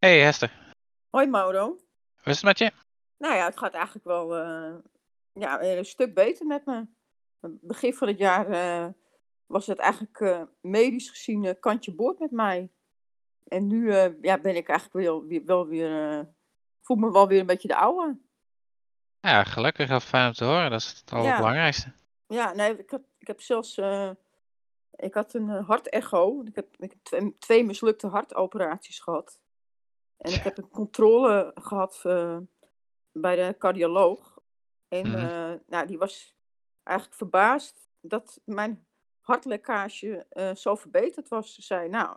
Hey Hester, Hoi Mauro. hoe is het met je? Nou ja, het gaat eigenlijk wel eh, ja, weer een stuk beter met me. Begin van het jaar eh, was het eigenlijk eh, medisch gezien eh, kantje boord met mij. En nu eh, ja, ben ik eigenlijk wel weer, wel weer eh, voel me wel weer een beetje de oude. Ja, gelukkig en fijn om te horen. Dat is het allerbelangrijkste. Ja, nee, ik, had, ik heb zelfs eh, ik had een eh, hartecho. Ik heb, ik heb twee mislukte hartoperaties gehad. En ik heb een controle gehad eh, bij de cardioloog. En Mhm. eh, nou, die was eigenlijk verbaasd dat mijn hartlekkage eh, zo verbeterd was. Ze zei, nou,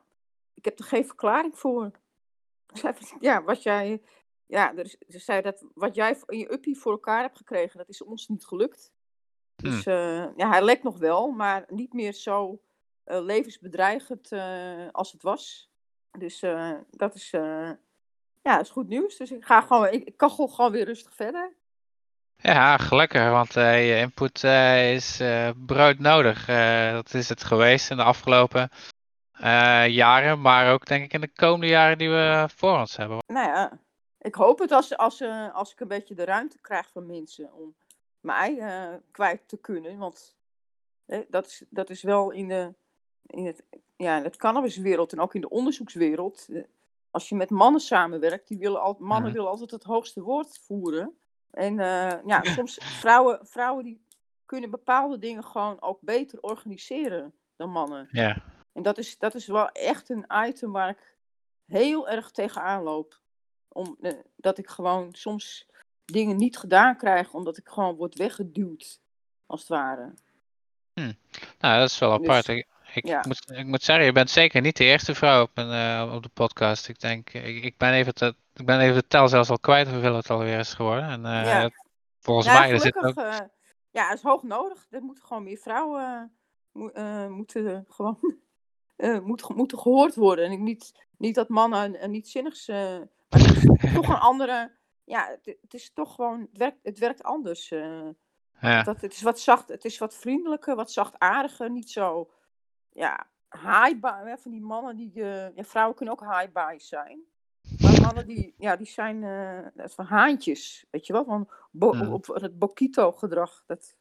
ik heb er geen verklaring voor. Ik zei, ja, wat jij, ja, er ze zei dat wat jij in je uppie voor elkaar hebt gekregen, dat is ons niet gelukt. Dus eh, ja, hij lekt nog wel, maar niet meer zo levensbedreigend als het was. Dus dat is, ja, is goed nieuws. Dus ik, ga gewoon, ik, ik kan gewoon, weer rustig verder. Ja, gelukkig, want eh, je input eh, is eh broodnodig. Dat is het geweest in de afgelopen jaren, maar ook denk ik in de komende jaren die we voor ons hebben. Nou ja, ik hoop het als, als, als ik een beetje de ruimte krijg van mensen om mij kwijt te kunnen. Want dat, is, dat is wel in de, in het, ja, in het cannabiswereld en ook in de onderzoekswereld. Als je met mannen samenwerkt, die willen al, mannen Mhm. willen altijd het hoogste woord voeren. En eh, ja, soms vrouwen, vrouwen die kunnen bepaalde dingen gewoon ook beter organiseren dan mannen. Ja, En dat is, dat is wel echt een item waar ik heel erg tegenaan loop. Om, eh, dat ik gewoon soms dingen niet gedaan krijg, omdat ik gewoon word weggeduwd, als het ware. nou dat is wel Dus, apart. Ik, ja. moet, ik moet zeggen, je bent zeker niet de eerste vrouw op, een, eh, op de podcast. Ik denk, ik, ik, ben even te, ik ben even de tel zelfs al kwijt hoeveel het alweer is geworden. En eh, Ja. volgens mij er zit ook... eh, ja, het is hoog nodig. Er moeten gewoon meer vrouwen mo- moeten gewoon moet, moeten gehoord worden. En ik niet, niet dat mannen en niet zinnigs, maar het is toch een andere. Ja, het, het is toch gewoon, het werkt, het werkt anders. Ja. Dat, het is wat zacht, het is wat vriendelijker, wat zachtaardiger, niet zo, ja, high hè, van die mannen die, eh, ja, vrouwen kunnen ook high zijn. Maar mannen die, ja, die zijn dat is van haantjes, weet je wel, van bo- op het boquito gedrag. Dat,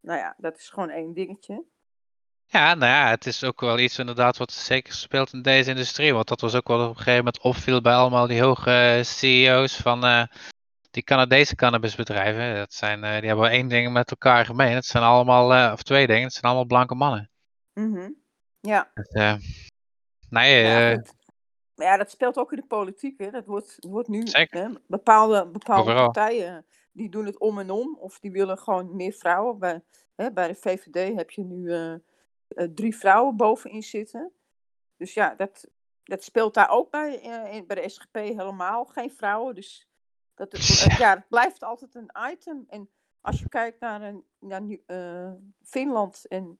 nou ja, dat is gewoon één dingetje. Ja, nou ja, het is ook wel iets inderdaad wat zeker speelt in deze industrie. Want dat was ook wel op een gegeven moment opviel bij allemaal die hoge eh, CEO's van die Canadese cannabisbedrijven. Dat zijn, die hebben wel één ding met elkaar gemeen. Het zijn allemaal, of twee dingen, het zijn allemaal blanke mannen. Mhm. Ja, Dus, eh, nee, ja, eh. Maar ja, dat speelt ook in de politiek. Hè. Dat wordt, wordt nu hè, bepaalde, bepaalde Overal. partijen die doen het om en om. Of die willen gewoon meer vrouwen. Bij, hè, bij de VVD heb je nu eh, drie vrouwen bovenin zitten. Dus ja, dat, dat speelt daar ook bij. in, bij de SGP helemaal geen vrouwen. Dus dat, het, ja, het blijft altijd een item. En als je kijkt naar, een, naar eh, Finland en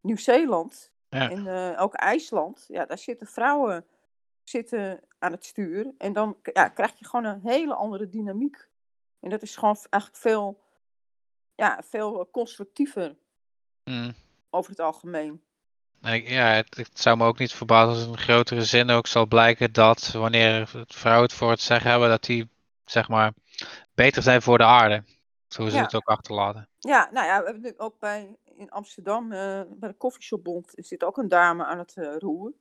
Nieuw-Zeeland Ja. en eh, ook IJsland, ja, daar zitten vrouwen zitten aan het stuur. En dan ja, krijg je gewoon een hele andere dynamiek. En dat is gewoon eigenlijk veel, ja, veel eh, constructiever mm, over het algemeen. ja, het, het zou me ook niet verbazen als in een grotere zin ook zal blijken dat wanneer vrouwen het voor het zeggen hebben, dat die, zeg maar, beter zijn voor de aarde. Zo ze Ja. het ook achterlaten. Ja, nou ja, we hebben nu ook bij in Amsterdam, eh, bij de Koffieshopbond, zit ook een dame aan het eh, roer.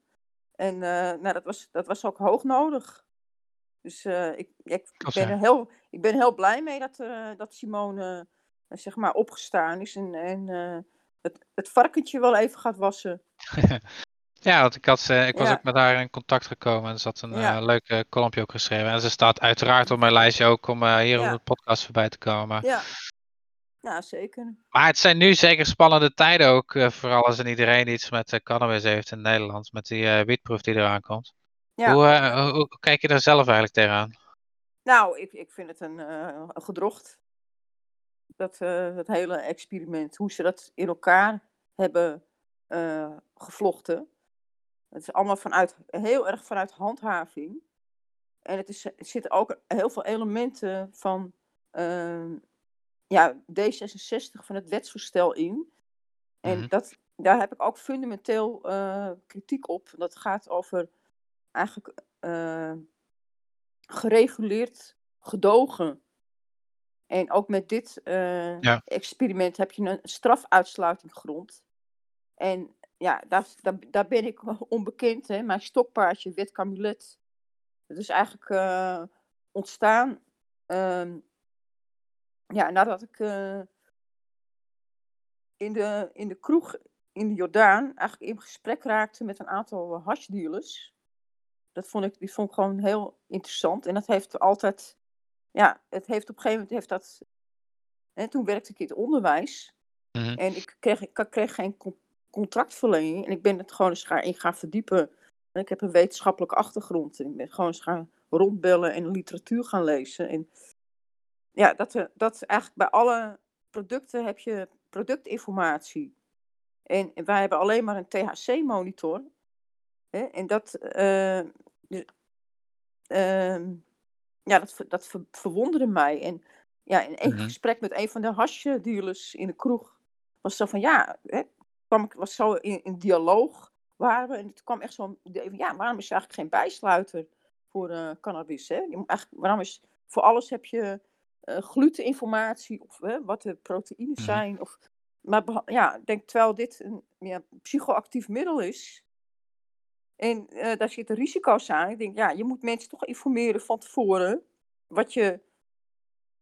En eh, nou, dat, was, dat was ook hoog nodig. Dus ik, ik, ben er heel, ik ben heel blij mee dat, dat Simone zeg maar opgestaan is en, en het, het varkentje wel even gaat wassen. Ja, want ik, had, ik was Ja. ook met haar in contact gekomen en ze had een Ja. leuk kolompje ook geschreven. En ze staat uiteraard op mijn lijstje ook om hier Ja. op de podcast voorbij te komen. Ja, ja zeker. maar het zijn nu zeker spannende tijden ook, eh, vooral als er iedereen iets met eh, cannabis heeft in Nederland, met die eh wietproef die eraan komt. Ja. Hoe, hoe, hoe kijk je daar zelf eigenlijk tegenaan? Nou, ik, ik vind het een, een gedrocht. Dat, hele experiment, hoe ze dat in elkaar hebben gevlochten. Het is allemaal vanuit, heel erg vanuit handhaving. En het, is, er zitten ook heel veel elementen van ja, D66 van het wetsvoorstel in. En Mhm. dat, daar heb ik ook fundamenteel eh, kritiek op. Dat gaat over eigenlijk eh, gereguleerd gedogen. En ook met dit eh, Ja. experiment heb je een strafuitsluitinggrond. En ja, daar, daar, daar ben ik onbekend. Hè. Mijn stokpaardje, Wet Camulet, dat is eigenlijk ontstaan ehm, ja, nadat ik eh, in, de, in de kroeg in de Jordaan eigenlijk in gesprek raakte met een aantal hashdealers. Dat vond ik, die vond ik gewoon heel interessant. En dat heeft altijd, ja, het heeft op een gegeven moment heeft dat. En toen werkte ik in het onderwijs. Mhm. En ik kreeg, ik kreeg geen con- contractverlening. En ik ben het gewoon eens gaan, in gaan verdiepen. En ik heb een wetenschappelijke achtergrond. En ik ben gewoon eens gaan rondbellen en literatuur gaan lezen. En ja, dat, er- dat eigenlijk bij alle producten heb je productinformatie. En wij hebben alleen maar een THC-monitor. En dat, eh, dus, ehm, ja, dat, dat ver- verwonderde mij. En ja, in een Mhm. gesprek met een van de hashdealers in de kroeg was zo van ja, hè, kwam ik was zo in, in dialoog waren we en het kwam echt zo'n idee van ja, waarom is er eigenlijk geen bijsluiter voor eh, cannabis? Hè? Je moet eigenlijk, waarom is voor alles heb je eh gluteninformatie of wat de proteïnen Mhm. zijn of maar ja, denk terwijl dit een ja, psychoactief middel is. En eh, daar zitten risico's aan. Ik denk, ja, je moet mensen toch informeren van tevoren wat je,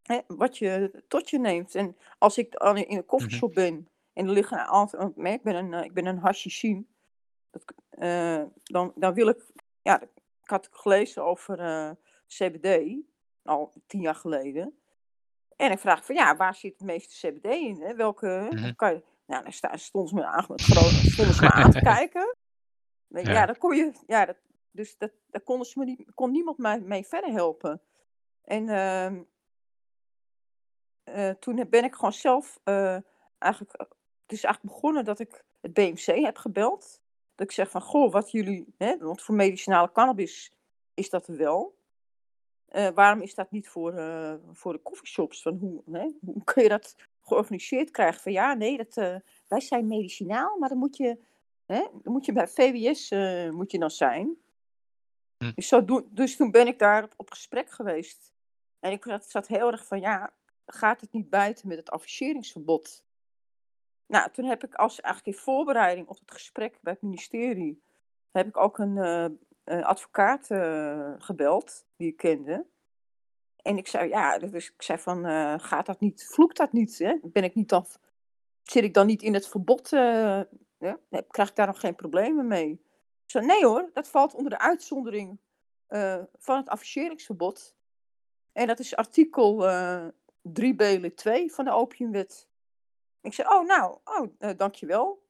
hè, wat je tot je neemt. En als ik in een koffieshop ben en er liggen want ik ben een, eh, ik ben een hashishin, dat, eh, dan, dan wil ik, ja, ik had gelezen over eh, CBD, al tien jaar geleden. En ik vraag van ja, waar zit het meeste CBD in? Hè? Welke? Mhm. Kan je, nou, dan sta- stonden ze me aan, met grote, stonden ze me aan te kijken. Ja, Ja. ja dan kon je, ja, dat, dus dat, daar konden ze me niet, kon niemand mij mee verder helpen. En ehm, eh, toen ben ik gewoon zelf eh, eigenlijk, eh, het is eigenlijk begonnen dat ik het BMC heb gebeld. Dat ik zeg van, goh, wat jullie, hè, want voor medicinale cannabis is dat er wel. Eh, waarom is dat niet voor, eh, voor de coffeeshops? Van hoe, hè, hoe kun je dat georganiseerd krijgen? Van ja, nee, dat, eh, wij zijn medicinaal, maar dan moet je, hè, dan moet je bij VWS moet je dan zijn. Hm. Dus, zo dus toen ben ik daar op, op gesprek geweest. En ik zat, zat heel erg van, ja, gaat het niet buiten met het afficheringsverbod? Nou, toen heb ik als eigenlijk in voorbereiding op het gesprek bij het ministerie, heb ik ook een advocaat eh, gebeld, die ik kende. En ik zei, ja, dus ik zei van, eh, gaat dat niet, vloekt dat niet? Hè? Ben ik niet dan, zit ik dan niet in het verbod? eh, hè? Heb- Krijg ik daar nog geen problemen mee? Zei, nee hoor, dat valt onder de uitzondering eh, van het afficheringsverbod. En dat is artikel eh 3b 2 van de opiumwet. Ik zei, oh nou, oh, eh, dankjewel.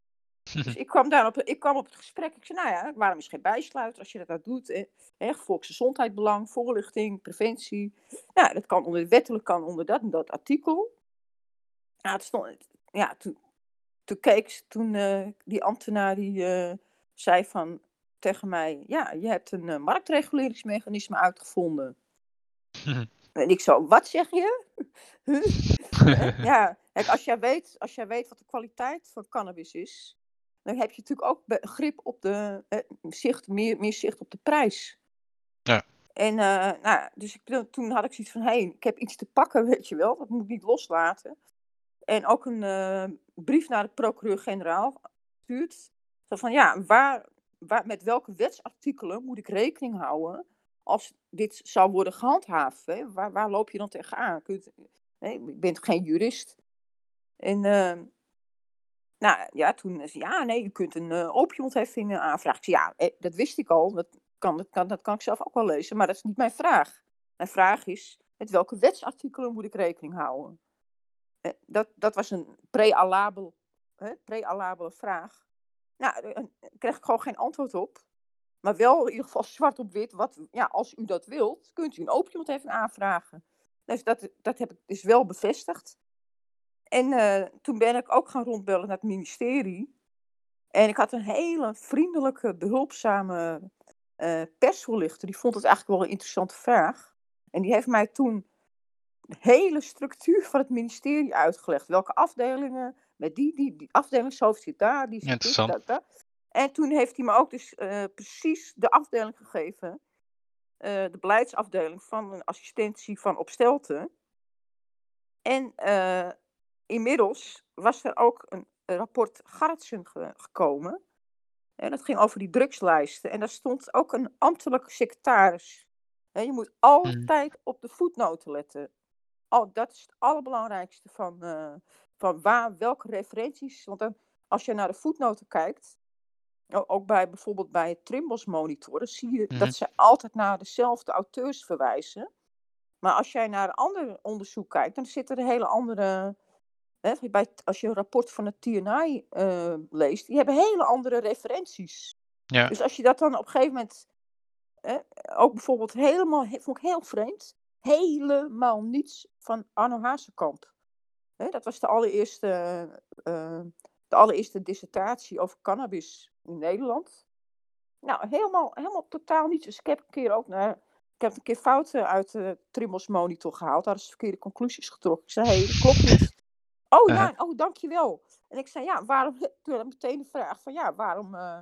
Dus ik kwam, daarop, ik kwam op het gesprek. Ik zei, nou ja, waarom is geen bijsluiter als je dat nou doet? Hè, volksgezondheidsbelang, voorlichting, preventie. Ja, dat kan onder, wettelijk kan onder dat en dat artikel. Ja, het stond, ja toen, toen keek toen eh, die ambtenaar die eh, zei van tegen mij, ja, je hebt een eh, marktreguleringsmechanisme uitgevonden. En ik zo, wat zeg je? Ja, kijk, als jij, weet, als jij weet wat de kwaliteit van cannabis is, dan heb je natuurlijk ook grip op de, eh, zicht, meer, meer zicht op de prijs. Ja. En eh, nou, dus ik, toen had ik zoiets van, hé, hey, ik heb iets te pakken, weet je wel, dat moet ik niet loslaten. En ook een eh, brief naar de procureur-generaal gestuurd. Zo van, ja, waar, waar, met welke wetsartikelen moet ik rekening houden als dit zou worden gehandhaafd? Hè? Waar, waar loop je dan tegenaan? Kun je, het- hè, ik ben geen jurist. En nou ja, toen zei ja, nee, u kunt een uh, eh, aanvragen. Ja, eh, dat wist ik al. Dat kan, dat, kan, dat kan ik zelf ook wel lezen, maar dat is niet mijn vraag. Mijn vraag is, met welke wetsartikelen moet ik rekening houden? Eh, dat, dat was een prealabel, prealabele vraag. Nou, daar kreeg ik gewoon geen antwoord op. Maar wel in ieder geval zwart op wit. Wat, ja, als u dat wilt, kunt u een opiumontheffing aanvragen. Dus dat, dat heb ik dus wel bevestigd. En uh, toen ben ik ook gaan rondbellen naar het ministerie. En ik had een hele vriendelijke, behulpzame uh, persvoorlichter. Die vond het eigenlijk wel een interessante vraag. En die heeft mij toen de hele structuur van het ministerie uitgelegd. Welke afdelingen, met die, die, die afdelingshoofd zit daar, die zit Interessant. dit, dat, dat. En toen heeft hij me ook dus uh, precies de afdeling gegeven eh, de beleidsafdeling van een assistentie van Opstelten. En eh, inmiddels was er ook een rapport Garretsen ge- gekomen. En dat ging over die drugslijsten. En daar stond ook een ambtelijke secretaris. Hè, je moet altijd op de voetnoten letten. Oh, dat is het allerbelangrijkste van, eh, van waar, welke referenties. Want dan, als je naar de voetnoten kijkt, ook bij bijvoorbeeld bij het Trimbos monitoren, zie je dat ze altijd naar dezelfde auteurs verwijzen. Maar als jij naar een ander onderzoek kijkt, dan zit er een hele andere. Hè, bij, als je een rapport van het TNI eh, leest, die hebben hele andere referenties. Ja. Dus als je dat dan op een gegeven moment. hè, ook bijvoorbeeld helemaal. he- Vond ik heel vreemd. Helemaal niets van Arno Hazekamp. Hè, dat was de allereerste, eh, de allereerste dissertatie over cannabis in Nederland. Nou, helemaal, helemaal totaal niets. Dus ik heb een keer ook naar. Ik heb een keer fouten uit de Trimbos Monitor gehaald. Daar is verkeerde conclusies getrokken. Ik zei, hé, hey, dat klopt niet. Oh ja, oh dankjewel. En ik zei, ja, waarom... Toen had ik meteen de vraag van, ja, waarom... eh,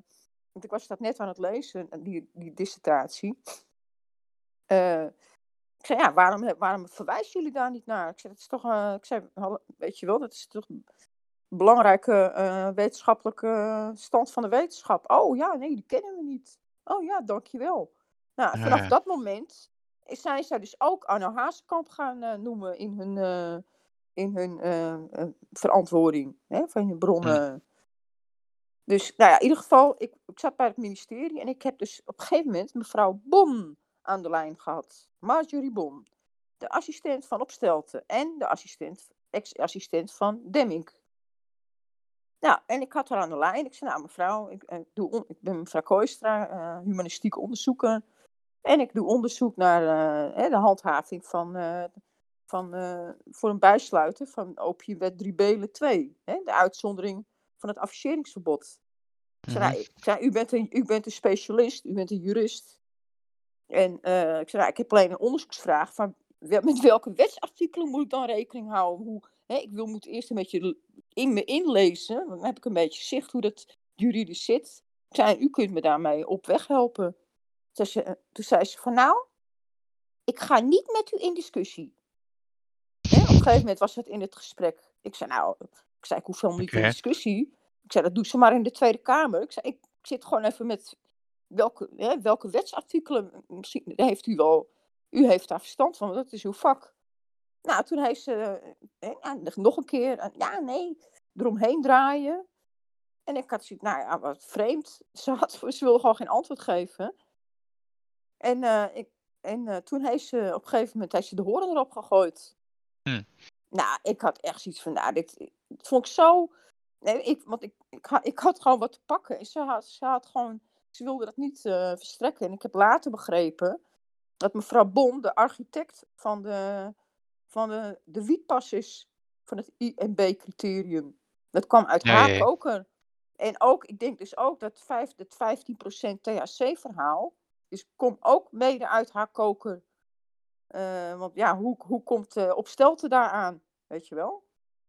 want ik was dat net aan het lezen, eh, die, die dissertatie. Eh, ik zei, ja, waarom, waarom verwijzen jullie daar niet naar? Ik zei, dat is toch... eh, ik zei, weet je wel, dat is toch een belangrijke eh, wetenschappelijke stand van de wetenschap. Oh ja, nee, die kennen we niet. Oh ja, dankjewel. Nou, vanaf dat moment zijn zij dus ook Arno Hazekamp gaan eh, noemen in hun, eh, in hun eh, eh, verantwoording hè, van hun bronnen. Dus, nou ja, in ieder geval, ik, ik zat bij het ministerie en ik heb dus op een gegeven moment mevrouw Bon aan de lijn gehad. Marjorie Bon. De assistent van Opstelten en de assistent, ex-assistent van Demming. Nou, en ik had haar aan de lijn. Ik zei, nou mevrouw, ik, eh, doe on- ik ben mevrouw Kooistra, humanistiek onderzoeker. En ik doe onderzoek naar de handhaving van, van, eh, voor een bijsluiten van opiumwet 3b 2. Hè, de uitzondering van het afficheringsverbod. Ik zei, nou, ik zei, u, bent een, u bent een specialist, u bent een jurist. En eh, ik zei, nou, ik heb alleen een onderzoeksvraag van met welke wetsartikelen moet ik dan rekening houden? Hoe, hè, ik wil, moet eerst een beetje in me inlezen, dan heb ik een beetje zicht hoe dat juridisch zit. Ik zei, u kunt me daarmee op weg helpen. Toen zei, ze, toen zei ze van, nou, ik ga niet met u in discussie. Hè, op een gegeven moment was het in het gesprek. Ik zei, nou, ik zei, ik hoef helemaal niet in discussie. Ik zei, dat doe ze maar in de Tweede Kamer. Ik zei, ik, zit gewoon even met welke, hè, welke wetsartikelen, misschien heeft u wel, u heeft daar verstand van, want dat is uw vak. Nou, toen heeft ze eh, nog een keer, eh, ja, nee, eromheen draaien. En ik had zoiets, nou ja, wat vreemd. Ze, had, ze wilde gewoon geen antwoord geven. En, eh, ik, en eh, toen heeft ze op een gegeven moment heeft ze de horen erop gegooid. Hm. Nou, ik had echt zoiets van, nou, dit, dit vond ik zo... Nee, ik, want ik, ik, had, ik had gewoon wat te pakken. En Ze had, ze had gewoon, ze wilde dat niet eh, verstrekken. En ik heb later begrepen dat mevrouw Bon, de architect van de, van de, de wietpas is van het INB-criterium. Dat kwam uit haar koker. En ook, ik denk dus ook dat vijf, het 15% THC-verhaal, dus komt ook mede uit haar koker. Eh, want ja, hoe, hoe komt uh, Opstelten daaraan? Weet je wel?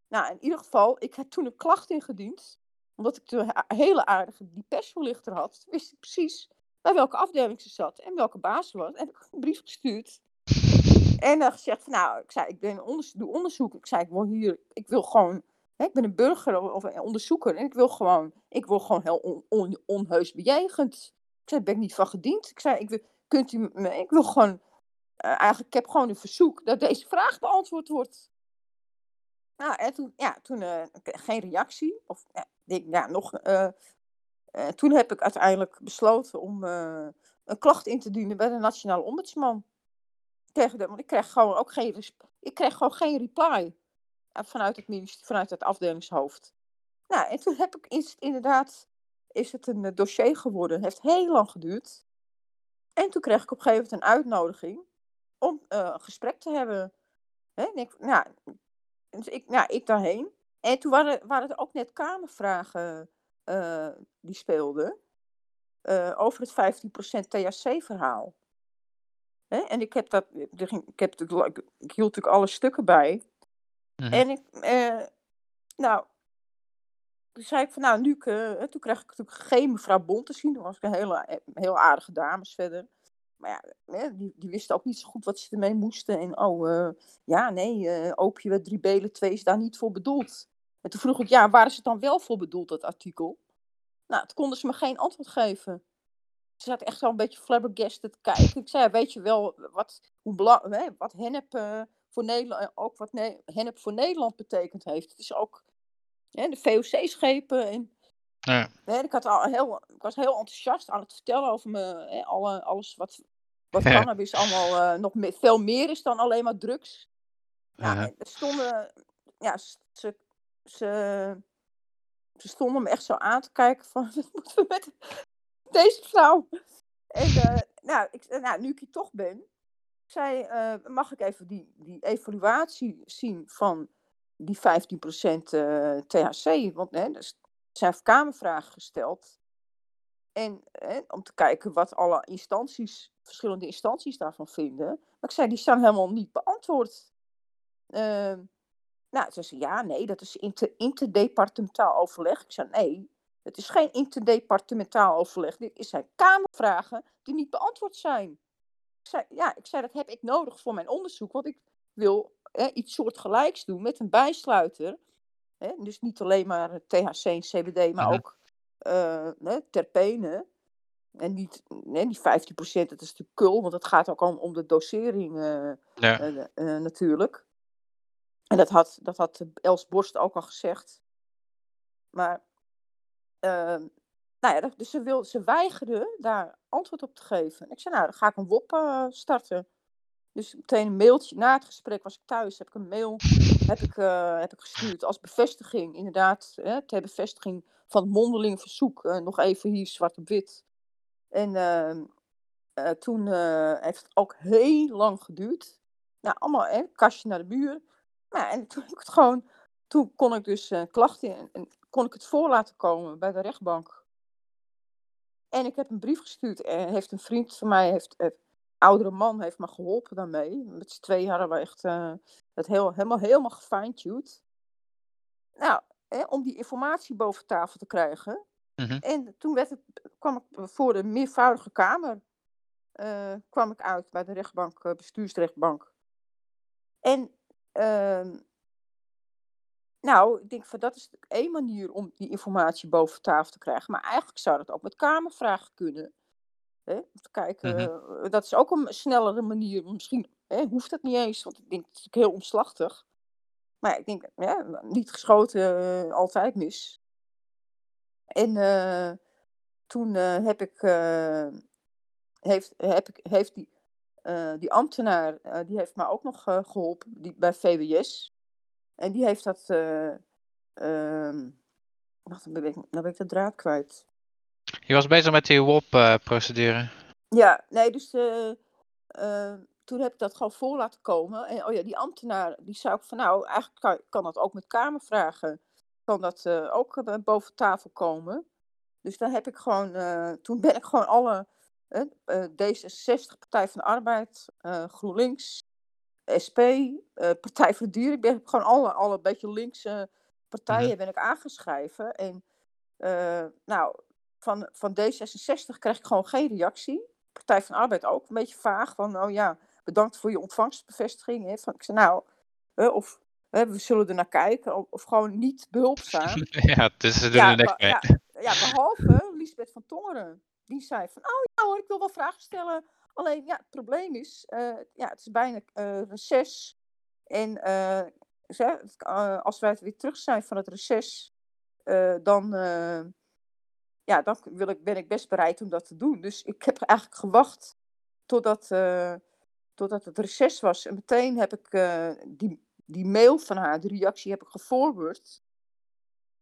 Nou, in ieder geval, ik heb toen een klacht ingediend. Omdat ik een hele aardige die persverlichter had. Wist ik precies bij welke afdeling ze zat en welke baas ze was. En heb ik een brief gestuurd. En dan gezegd van, nou, ik zei, ik ben doe onderzoek. Ik zei, ik wil hier, ik wil gewoon, hè, ik ben een burger of een onderzoeker. En ik wil gewoon, ik wil gewoon heel on, on, onheus bejegend. Ik zei, ben ik niet van gediend. Ik zei, ik wil, kunt u me, ik wil gewoon, eigenlijk, ik heb gewoon een verzoek dat deze vraag beantwoord wordt. Nou, en toen, ja, toen uh, geen reactie. Of ja, nog. Uh, toen heb ik uiteindelijk besloten om een klacht in te dienen bij de Nationale Ombudsman. Tegen want ik kreeg gewoon ook geen, ik kreeg gewoon geen reply vanuit het, ministerie, vanuit het afdelingshoofd. Nou, en toen heb ik inderdaad, is het een dossier geworden. Het heeft heel lang geduurd. En toen kreeg ik op een gegeven moment een uitnodiging om uh, een gesprek te hebben. Hè? En ik, nou, dus ik, nou, ik daarheen. En toen waren, waren er ook net kamervragen uh, die speelden. Uh, over het 15% THC-verhaal. En ik heb dat. Ik, heb, ik, ik hield natuurlijk alle stukken bij. Mhm. En ik. Nou. Toen zei ik van nou, nu. Toen kreeg ik natuurlijk geen mevrouw Bond te zien. Toen was ik een hele, heel aardige dames verder. Maar ja, die, die wisten ook niet zo goed wat ze ermee moesten. En oh, eh, ja, nee, eh opioïd 3 belen 2 is daar niet voor bedoeld. En toen vroeg ik, ja, waar is het dan wel voor bedoeld, dat artikel? Nou, toen konden ze me geen antwoord geven. Ze zat echt wel een beetje flabbergasted te kijken. Ik zei, weet je wel wat, hoe wat hennep, eh, voor Nederland, ook wat ne- hennep voor Nederland betekend heeft? Het is ook hè, de VOC-schepen. En, Ja. hè, ik, had al heel, ik was heel enthousiast aan het vertellen over me, hè, alle, alles wat, wat Ja. cannabis allemaal eh, nog me- veel meer is dan alleen maar drugs. Er stonden, ja, ze, ze, ze stonden me echt zo aan te kijken van, wat moeten we met deze vrouw? En eh, nou, ik, eh, nou, nu ik hier toch ben, zei, mag ik even die, die evaluatie zien van die 15% eh, THC? Want hè, er zijn kamervragen gesteld. En hè, om te kijken wat alle instanties, verschillende instanties daarvan vinden. Maar ik zei, die staan helemaal niet beantwoord. Ehm, nou, ze zei, ja, nee, dat is inter, interdepartementaal overleg. Ik zei, nee, het is geen interdepartementaal overleg. Dit zijn kamervragen die niet beantwoord zijn. Ik zei, ja, ik zei, dat heb ik nodig voor mijn onderzoek, want ik wil hè, iets soortgelijks doen met een bijsluiter. Hè, dus niet alleen maar THC en CBD, maar ook eh hè, terpenen. En niet, nee, die 15%, dat is natuurlijk kul, want het gaat ook om, om de dosering eh, Ja. eh, eh, natuurlijk. En dat had, dat had Els Borst ook al gezegd. Maar, ehm, nou ja, dus ze, wil, ze weigerde daar antwoord op te geven. En ik zei, nou, dan ga ik een WOP eh, starten. Dus meteen een mailtje. Na het gesprek was ik thuis, heb ik een mail heb ik, eh, heb ik gestuurd als bevestiging. Inderdaad, hè, ter bevestiging van mondeling verzoek. eh, nog even hier zwart op wit. En ehm, eh, toen eh, heeft het ook heel lang geduurd. Nou, allemaal hè, kastje naar de buur. Nou, en toen, ik het gewoon, toen kon ik dus een klacht in en, en kon ik het voor laten komen bij de rechtbank. En ik heb een brief gestuurd. En heeft een vriend van mij, heeft, een oudere man, heeft me geholpen daarmee. Met z'n tweeën hadden we echt eh, het heel, helemaal, helemaal gefine-tuned. Nou, hè, om die informatie boven tafel te krijgen. Mhm. En toen werd het, kwam ik voor de meervoudige kamer eh, kwam ik uit bij de rechtbank, eh, bestuursrechtbank. En ehm, nou, ik denk van dat is één manier om die informatie boven tafel te krijgen. Maar eigenlijk zou dat ook met kamervragen kunnen. Hè? Om te kijken, Mhm. eh, dat is ook een snellere manier. Misschien hè, hoeft dat niet eens, want ik denk het is heel omslachtig. Maar ja, ik denk, ja, niet geschoten, eh, altijd mis. En eh, toen eh, heb ik, heeft, heb ik, heeft die, die ambtenaar, die heeft me ook nog eh, geholpen die, bij VWS. En die heeft dat, eh ehm, wacht, dan ben ik, dan ben ik de draad kwijt. Je was bezig met die WOP-procedure. Ja, nee, dus toen heb ik dat gewoon voor laten komen. En oh ja, die ambtenaar, die zei ook van nou, eigenlijk kan, kan dat ook met kamervragen. Kan dat eh, ook eh, boven tafel komen. Dus dan heb ik gewoon, eh, toen ben ik gewoon alle eh, eh, D66, Partij van de Arbeid, GroenLinks, SP, Partij voor de Dieren. Ik ben gewoon alle, alle beetje linkse partijen ben ik aangeschreven. En nou, van, van D66 kreeg ik gewoon geen reactie. Partij van de Arbeid ook een beetje vaag. Van, oh ja, bedankt voor je ontvangstbevestiging. Hè. Van, ik zei, nou, hè, of hè, we zullen er naar kijken. Of, of gewoon niet behulpzaam. ja, dus ze doen ja, ja, ja, behalve Lisbeth van Tongeren. Die zei van, oh ja hoor, ik wil wel vragen stellen. Alleen, ja, het probleem is, eh, ja, het is bijna eh reces. En eh, als wij weer terug zijn van het reces, dan, ja, dan wil ik, ben ik best bereid om dat te doen. Dus ik heb eigenlijk gewacht totdat, totdat het reces was. En meteen heb ik eh, die, die mail van haar, die reactie, heb ik geforward.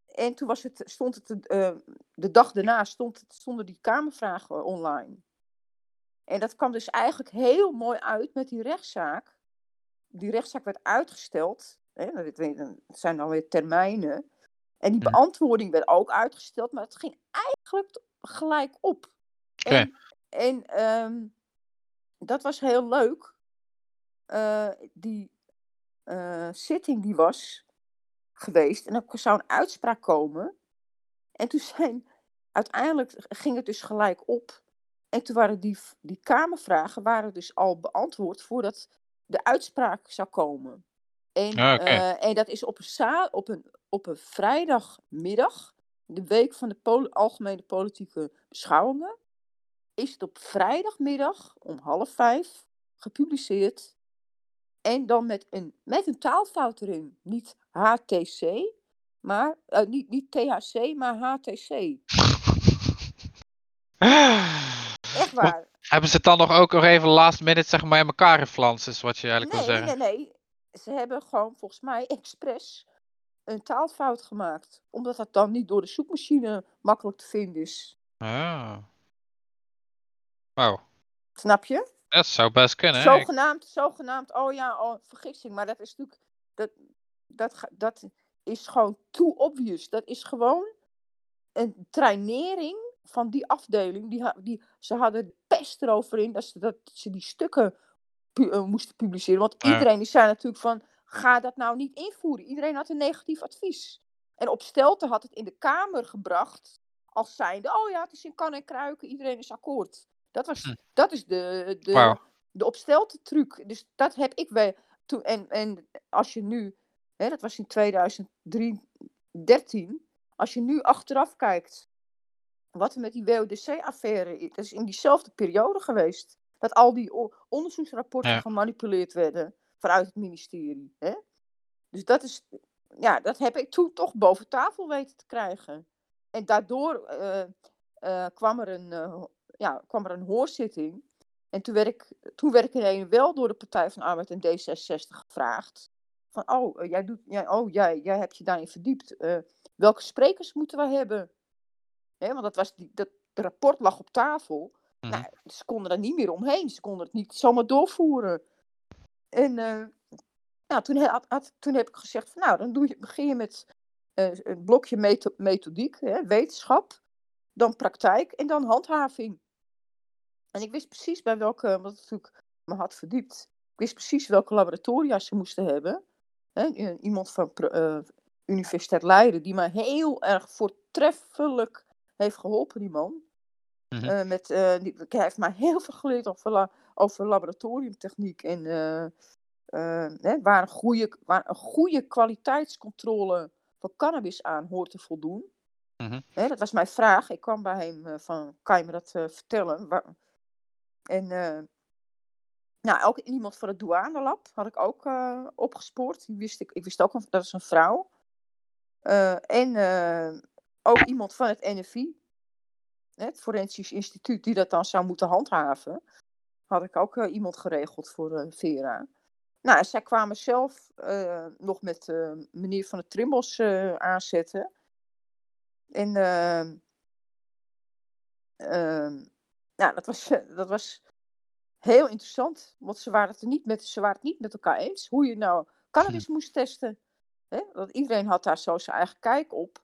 En toen was het, stond het, eh, de dag daarna stond het, stonden die kamervragen online. En dat kwam dus eigenlijk heel mooi uit met die rechtszaak. Die rechtszaak werd uitgesteld. Hè, het zijn alweer termijnen. En die Ja. beantwoording werd ook uitgesteld, maar het ging eigenlijk gelijk op. En ehm, dat was heel leuk. Eh, die eh, zitting die was geweest en er zou een uitspraak komen. En toen zijn, uiteindelijk ging het dus gelijk op. En toen waren die, die Kamervragen waren dus al beantwoord voordat de uitspraak zou komen. En, Ah, eh, en dat is op een, op, een, op een vrijdagmiddag, de week van de pol- algemene politieke beschouwingen, is het op vrijdagmiddag om half vijf gepubliceerd. En dan met een, met een taalfout erin. Niet HTC, maar, eh, niet, niet THC, maar HTC. Echt waar. Hebben ze het dan nog ook nog even last minute zeg maar in elkaar geflanst, is wat je eigenlijk wil Nee, zeggen? nee, nee. Ze hebben gewoon volgens mij expres een taalfout gemaakt. Omdat dat dan niet door de zoekmachine makkelijk te vinden is. Ah. Wauw, Snap je? dat zou best kunnen. Zogenaamd, zogenaamd, oh ja, oh, vergissing. Maar dat is natuurlijk, dat, dat, dat is gewoon too obvious. Dat is gewoon een trainering van die afdeling. Die, die, ze hadden de pest erover in dat ze, dat ze die stukken pu- eh, moesten publiceren. Want Ja. iedereen die zei natuurlijk van, ga dat nou niet invoeren. Iedereen had een negatief advies. En op stelte had het in de Kamer gebracht als zijnde, oh ja, het is in kan en kruiken, iedereen is akkoord. Dat, was, Hm. dat is de, de, de opstelte truc. Dus dat heb ik. Toen, en, en als je nu, hè, dat was in 2013, als je nu achteraf kijkt wat er met die WODC-affaire is, dat is in diezelfde periode geweest. Dat al die onderzoeksrapporten Ja. gemanipuleerd werden vanuit het ministerie. Hè? Dus dat is, ja, dat heb ik toen toch boven tafel weten te krijgen. En daardoor eh, eh, kwam, er een, eh, ja, kwam er een hoorzitting. En toen werd ik, toen werd ik ineens wel door de Partij van Arbeid en D66 gevraagd. Van, oh, eh, jij, doet, jij, oh jij, jij hebt je daarin verdiept. Eh, welke sprekers moeten we hebben? Hè, want dat was die, dat rapport lag op tafel. Mhm. Nou, ze konden er niet meer omheen. Ze konden het niet zomaar doorvoeren. En nou, toen, had, had- toen heb ik gezegd, van, nou, dan doe je, begin je met een blokje metho- methodiek, hè, wetenschap, dan praktijk en dan handhaving. En ik wist precies bij welke, ik natuurlijk me had verdiept, ik wist precies welke laboratoria ze moesten hebben. I- iemand van eh, Universiteit Leiden, die mij heel erg voortreffelijk heeft geholpen, die man. Mhm. Eh, met, eh, die, hij heeft mij heel veel geleerd over, la- over laboratoriumtechniek en hè, waar, een goede, waar een goede kwaliteitscontrole van cannabis aan hoort te voldoen. Mhm. Hè, dat was mijn vraag. Ik kwam bij hem eh, van, kan je me dat eh, vertellen? En eh, nou, ook iemand van het douanelab had ik ook opgespoord. Die wist ik, ik wist ook, dat is een vrouw. En ook iemand van het NFI, het Forensisch Instituut, die dat dan zou moeten handhaven. Had ik ook iemand geregeld voor eh, Vera. Nou, zij kwamen zelf nog met meneer van de Trimbos aanzetten. En ehm, ehm, nou, dat was, dat was heel interessant. Want ze waren, het er niet met, ze waren het niet met elkaar eens hoe je nou cannabis moest testen. Hè? Want iedereen had daar zo zijn eigen kijk op.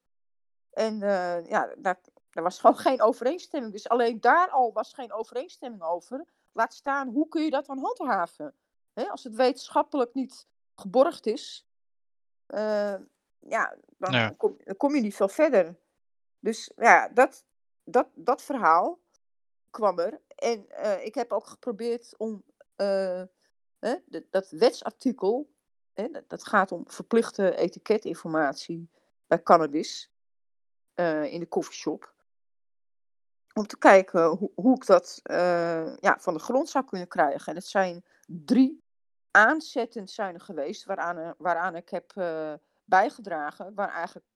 En eh, ja, daar, daar was gewoon geen overeenstemming. Dus alleen daar al was geen overeenstemming over. Laat staan, hoe kun je dat dan handhaven? Hè? Als het wetenschappelijk niet geborgd is, eh, ja, dan, Ja. Kom, dan kom je niet veel verder. Dus ja, dat, dat, dat verhaal kwam er. En eh, ik heb ook geprobeerd om eh, hè, dat wetsartikel, hè, dat, gaat om verplichte etiketinformatie bij cannabis eh, in de coffeeshop. Om te kijken hoe, hoe ik dat ja, van de grond zou kunnen krijgen. En het zijn drie aanzetten zijn geweest waaraan, waaraan ik heb bijgedragen. Waar eigenlijk,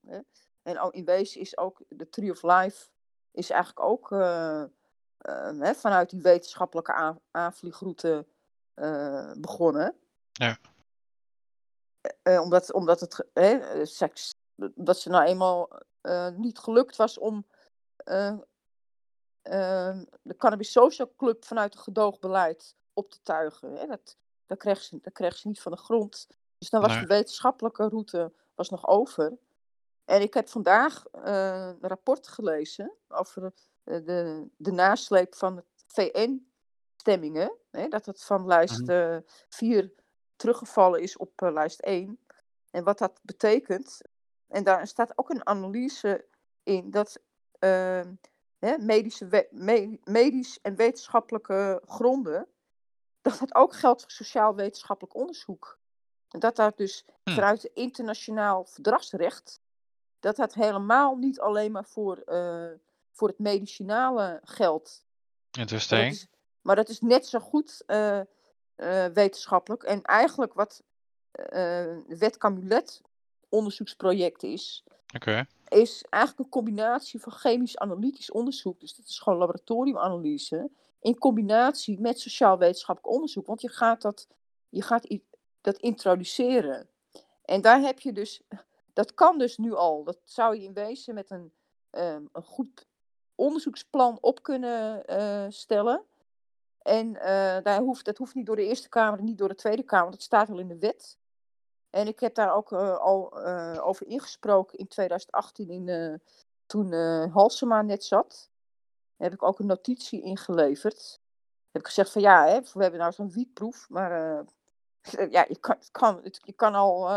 en in wezen is ook de Tree of Life is eigenlijk ook eh, eh, hè, vanuit die wetenschappelijke aan, aanvliegroute eh, begonnen. Ja. Eh, omdat, omdat het hè, seks, dat ze nou eenmaal niet gelukt was om eh, eh, de Cannabis Social Club vanuit het gedoogbeleid op te tuigen. Hè. Dat, dat, kreeg ze, dat kreeg ze niet van de grond. Dus dan was Nee. de wetenschappelijke route was nog over. En ik heb vandaag eh, een rapport gelezen over de, de, de nasleep van het VN-stemmingen. Dat het van lijst Mhm. 4 teruggevallen is op eh, lijst 1. En wat dat betekent. En daar staat ook een analyse in dat ehm, hè, medische, we- me- medisch en wetenschappelijke gronden, dat het ook geldt voor sociaal-wetenschappelijk onderzoek. En dat dat dus Hm. vanuit internationaal verdragsrecht, dat dat helemaal niet alleen maar voor, eh, voor het medicinale geldt. Maar dat Interesting. is, maar dat is net zo goed eh, eh, wetenschappelijk. En eigenlijk wat wet Camulet onderzoeksproject is, is eigenlijk een combinatie van chemisch-analytisch onderzoek, dus dat is gewoon laboratoriumanalyse, in combinatie met sociaal-wetenschappelijk onderzoek. Want je gaat dat, je gaat dat introduceren. En daar heb je dus, dat kan dus nu al. Dat zou je in wezen met een, ehm, een goed onderzoeksplan op kunnen eh, stellen. En eh, daar hoeft, dat hoeft niet door de Eerste Kamer, niet door de Tweede Kamer, dat staat al in de wet. En ik heb daar ook eh, al over ingesproken in 2018, in, toen Halsema net zat. Daar heb ik ook een notitie ingeleverd. Heb ik gezegd van ja, hè, we hebben nou zo'n wietproef, maar ja, je kan, je kan al,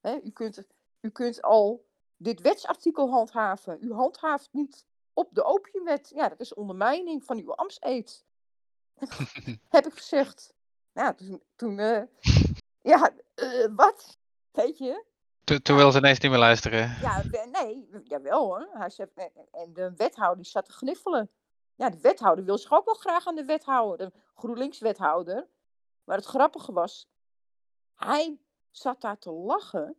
hè, u, kunt, u kunt al dit wetsartikel handhaven. U handhaaft niet op de opiumwet. Ja, dat is ondermijning van uw ambtseed. heb ik gezegd. Ja, toen, toen eh, ja, eh, wat? Weet je? Toen, toen wil ze ineens niet meer luisteren. Ja, nee, jawel hoor. Hij zegt, en- de wethouder die zat te gniffelen. Ja, de wethouder wil zich ook wel graag aan de wet houden. De GroenLinks-wethouder. Maar het grappige was, hij zat daar te lachen,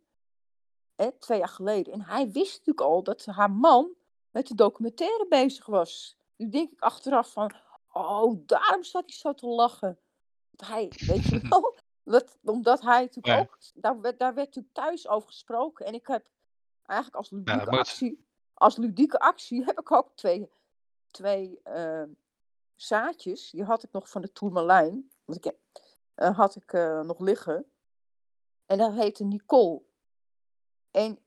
hè, twee jaar geleden. En hij wist natuurlijk al dat haar man met de documentaire bezig was. Nu denk ik achteraf van, oh, daarom zat hij zo te lachen. Want hij, weet je wel, wat, omdat hij natuurlijk Ja. ook, daar werd, daar werd natuurlijk thuis over gesproken. En ik heb eigenlijk als ludieke dat actie, als ludieke actie heb ik ook twee, twee eh, zaadjes. Die had ik nog van de Tourmalijn. Want ik eh, had ik eh, nog liggen. En dat heette Nicole. En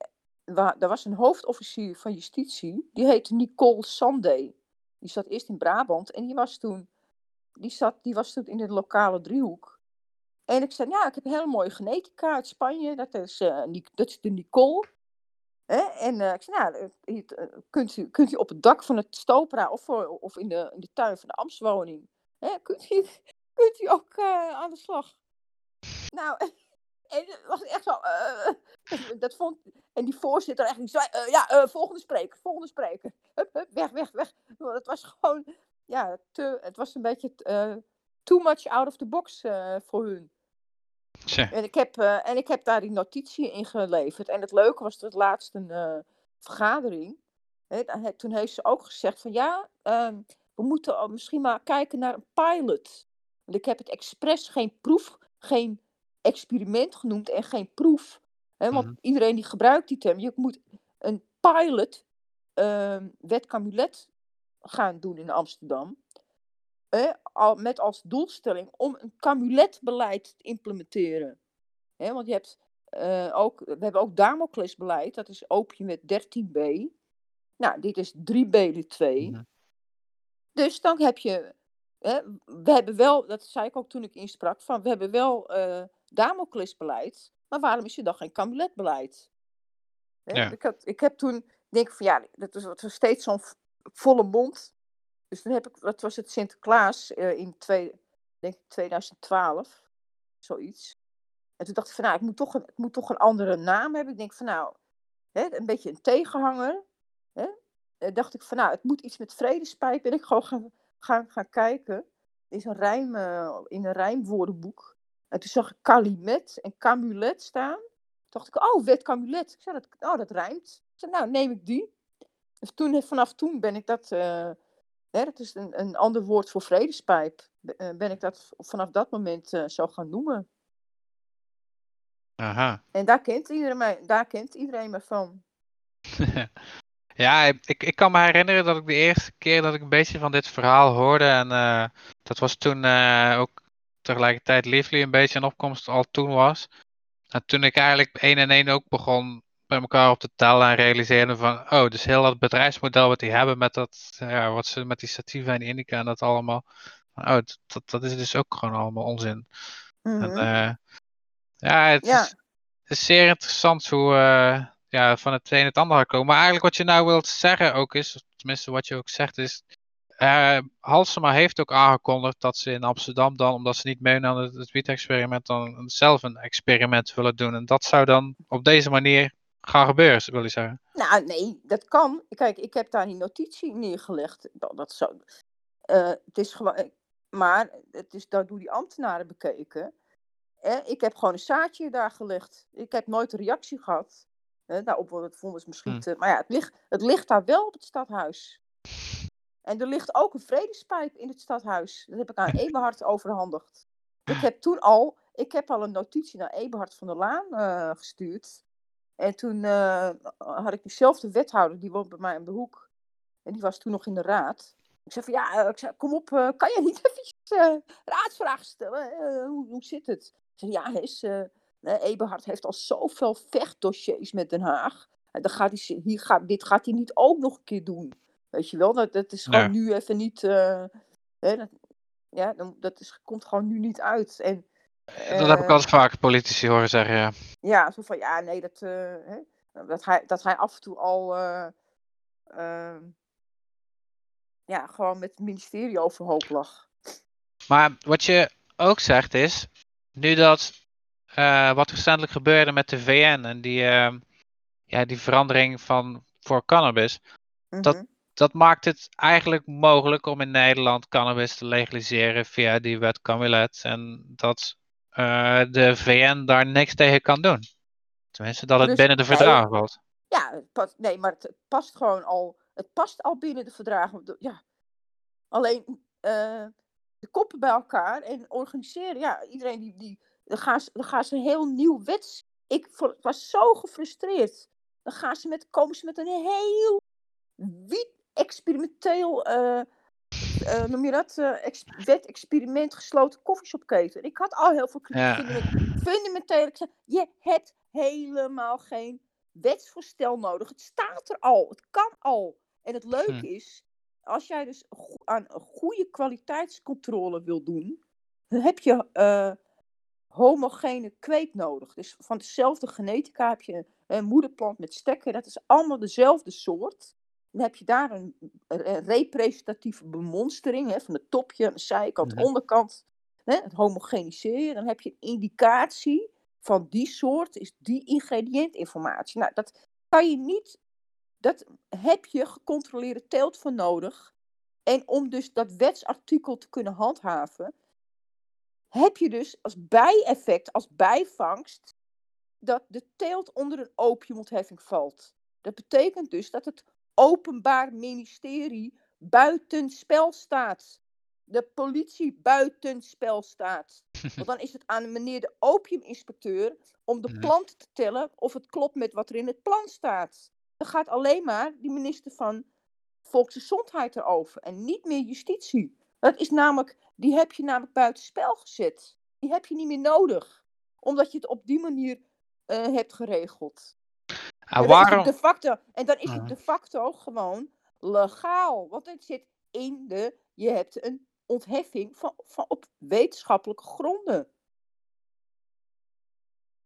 wa- er was een hoofdofficier van justitie, die heette Nicole Sandé. Die zat eerst in Brabant en die was toen, die zat, die was toen in de lokale driehoek. En ik zei, ja, ik heb een hele mooie genetica uit Spanje, dat is, eh, Nic- dat is de Nicole. Hè? En eh, ik zei, nou, eh, eh, kunt, u, kunt u op het dak van het Stopra of, of in, de, in de tuin van de Amstwoning, hè? Kunt, u, kunt u ook eh, aan de slag? Nou, en het was echt zo, eh, dat vond, en die voorzitter echt, die zei, eh, ja, eh, volgende spreker, volgende spreker. Hup, hup, weg, weg, weg. Want Het was gewoon, ja, te, het was een beetje eh, too much out of the box voor hun. Tja. En ik, heb, en ik heb daar die notitie in geleverd. En het leuke was dat laatst een vergadering. He- toen heeft ze ook gezegd van ja, ehm, we moeten misschien maar kijken naar een pilot. Want ik heb het expres geen proef, geen experiment genoemd en geen proef. Hè, want Mhm. iedereen die gebruikt die term. Je moet een pilot, ehm wet Camulet, gaan doen in Amsterdam. Al, met als doelstelling om een Camulet-beleid te implementeren. Want je hebt eh, ook, we hebben ook Damoclesbeleid, dat is opium met 13b. Nou, dit is 3b lid 2. Mhm. Dus dan heb je, we hebben wel, dat zei ik ook toen ik insprak, van we hebben wel eh Damoclesbeleid, maar waarom is er dan geen Camuletbeleid? Hè, Ja. ik, had, ik heb toen, denk ik van ja, dat was, dat was steeds zo'n volle mond. Dus toen heb ik, dat was het Sinterklaas eh, in twee, denk ik 2012, zoiets. En toen dacht ik van nou, ik moet toch een, ik moet toch een andere naam hebben. Ik denk van nou, hè, een beetje een tegenhanger. Hè? Eh, dacht ik van nou, het moet iets met vredespijp. Ben ik gewoon gaan, gaan, gaan kijken. Er is een rijm, eh, in een rijmwoordenboek. En toen zag ik kalimet en camulet staan. Toen dacht ik, oh, wet camulet. Ik zei, dat, oh, dat rijmt. Ik zei, nou, neem ik die. Dus toen, vanaf toen ben ik dat, eh, hè, dat is een, een ander woord voor vredespijp. Eh, Ben ik dat vanaf dat moment eh, zo gaan noemen. Aha. En daar kent iedereen mij, daar kent iedereen me van. Ja, ik, ik kan me herinneren dat ik de eerste keer dat ik een beetje van dit verhaal hoorde. En eh, dat was toen eh, ook tegelijkertijd Lively een beetje in opkomst al toen was. En toen ik eigenlijk één en één ook begon bij elkaar op te tellen en realiseerde van, oh, dus heel dat bedrijfsmodel wat die hebben met dat, ja, wat ze met die sativa en indica en dat allemaal. Oh, dat, dat, is dus ook gewoon allemaal onzin. En, Mhm. eh, ja, het Ja. is, het is zeer interessant hoe eh, ja, van het een het ander komen. Maar eigenlijk wat je nou wilt zeggen ook is, tenminste wat je ook zegt, is. Uh, Halsema heeft ook aangekondigd dat ze in Amsterdam dan, omdat ze niet meedoen aan het, het wiet-experiment, dan zelf een experiment willen doen. En dat zou dan op deze manier gaan gebeuren, wil je zeggen? Nou, nee, dat kan. Kijk, ik heb daar die notitie neergelegd. Dat, dat zo. Uh, het is gewoon, maar het is daar door die ambtenaren bekeken. ik heb gewoon een zaadje daar gelegd. Ik heb nooit een reactie gehad. Eh, daarop het vonden ze misschien hm. te... Maar ja, het ligt, het ligt daar wel op het stadhuis. En er ligt ook een vredespijp in het stadhuis. Dat heb ik aan Eberhard overhandigd. Ik heb toen al, ik heb al een notitie naar Eberhard van der Laan uh, gestuurd. En toen uh, had ik diezelfde wethouder, die woont bij mij in de hoek. En die was toen nog in de raad. Ik zei van ja, ik zei, kom op, kan je niet even raadsvragen stellen? Hoe, hoe, zit het? Ik zei ja, is, Eberhard heeft al zoveel vechtdossiers met Den Haag. En dan gaat hij, hier gaat, dit gaat hij niet ook nog een keer doen. Weet je wel, dat, dat is gewoon nu even niet. Uh, hè, dat, ja, dat is, komt gewoon nu niet uit. En, uh, dat heb ik altijd vaak politici horen zeggen, ja. Ja, zo van ja, nee, dat, uh, hè, dat, hij, dat hij af en toe al. ja, gewoon met het ministerie overhoop lag. Maar wat je ook zegt is, nu dat wat recentelijk gebeurde met de VN en die, uh, ja, die verandering van, voor cannabis. dat, mhm. dat maakt het eigenlijk mogelijk om in Nederland cannabis te legaliseren via die wet Camulet. En dat uh, de VN daar niks tegen kan doen. Tenminste, dat het dus, binnen de verdragen nee, valt. Ja, past, nee, maar het past gewoon al. Het past al binnen de verdragen. Ja. Alleen de koppen bij elkaar en organiseren. Ja, iedereen die, die dan gaan ze, dan gaan ze een heel nieuw wets. Ik was zo gefrustreerd. Dan gaan ze met, komen ze met een heel wiet experimenteel, uh, uh, noem je dat, uh, ex, wet-experiment gesloten koffieshopketen. Ik had al heel veel kritiek. Ja. Fundamenteel, ik zei, je hebt helemaal geen wetsvoorstel nodig. Het staat er al, het kan al. En het leuke hm. is, als jij dus aan een goede kwaliteitscontrole wil doen, dan heb je homogene kweek nodig. Dus van dezelfde genetica heb je een moederplant met stekken. Dat is allemaal dezelfde soort. Dan heb je daar een, representatieve bemonstering hè, van het topje, de zijkant, de onderkant. Hè, het homogeniseren. Dan heb je een indicatie van die soort, is die ingrediëntinformatie. Nou, dat kan je niet, dat heb je gecontroleerde teelt voor nodig. En om dus dat wetsartikel te kunnen handhaven, heb je dus als bijeffect, als bijvangst, dat de teelt onder een opiumontheffing valt. Dat betekent dus dat het Openbaar Ministerie buitenspel staat. De politie buitenspel staat. Want dan is het aan meneer de opiuminspecteur om de plant te tellen of het klopt met wat er in het plan staat. Dan gaat alleen maar die minister van Volksgezondheid erover en niet meer justitie. Dat is namelijk die heb je namelijk buitenspel gezet. Die heb je niet meer nodig. Omdat je het op die manier uh, hebt geregeld. Ah, en, waarom... de facto, en dan is het de facto gewoon legaal. Want het zit in de. Je hebt een ontheffing van, van op wetenschappelijke gronden.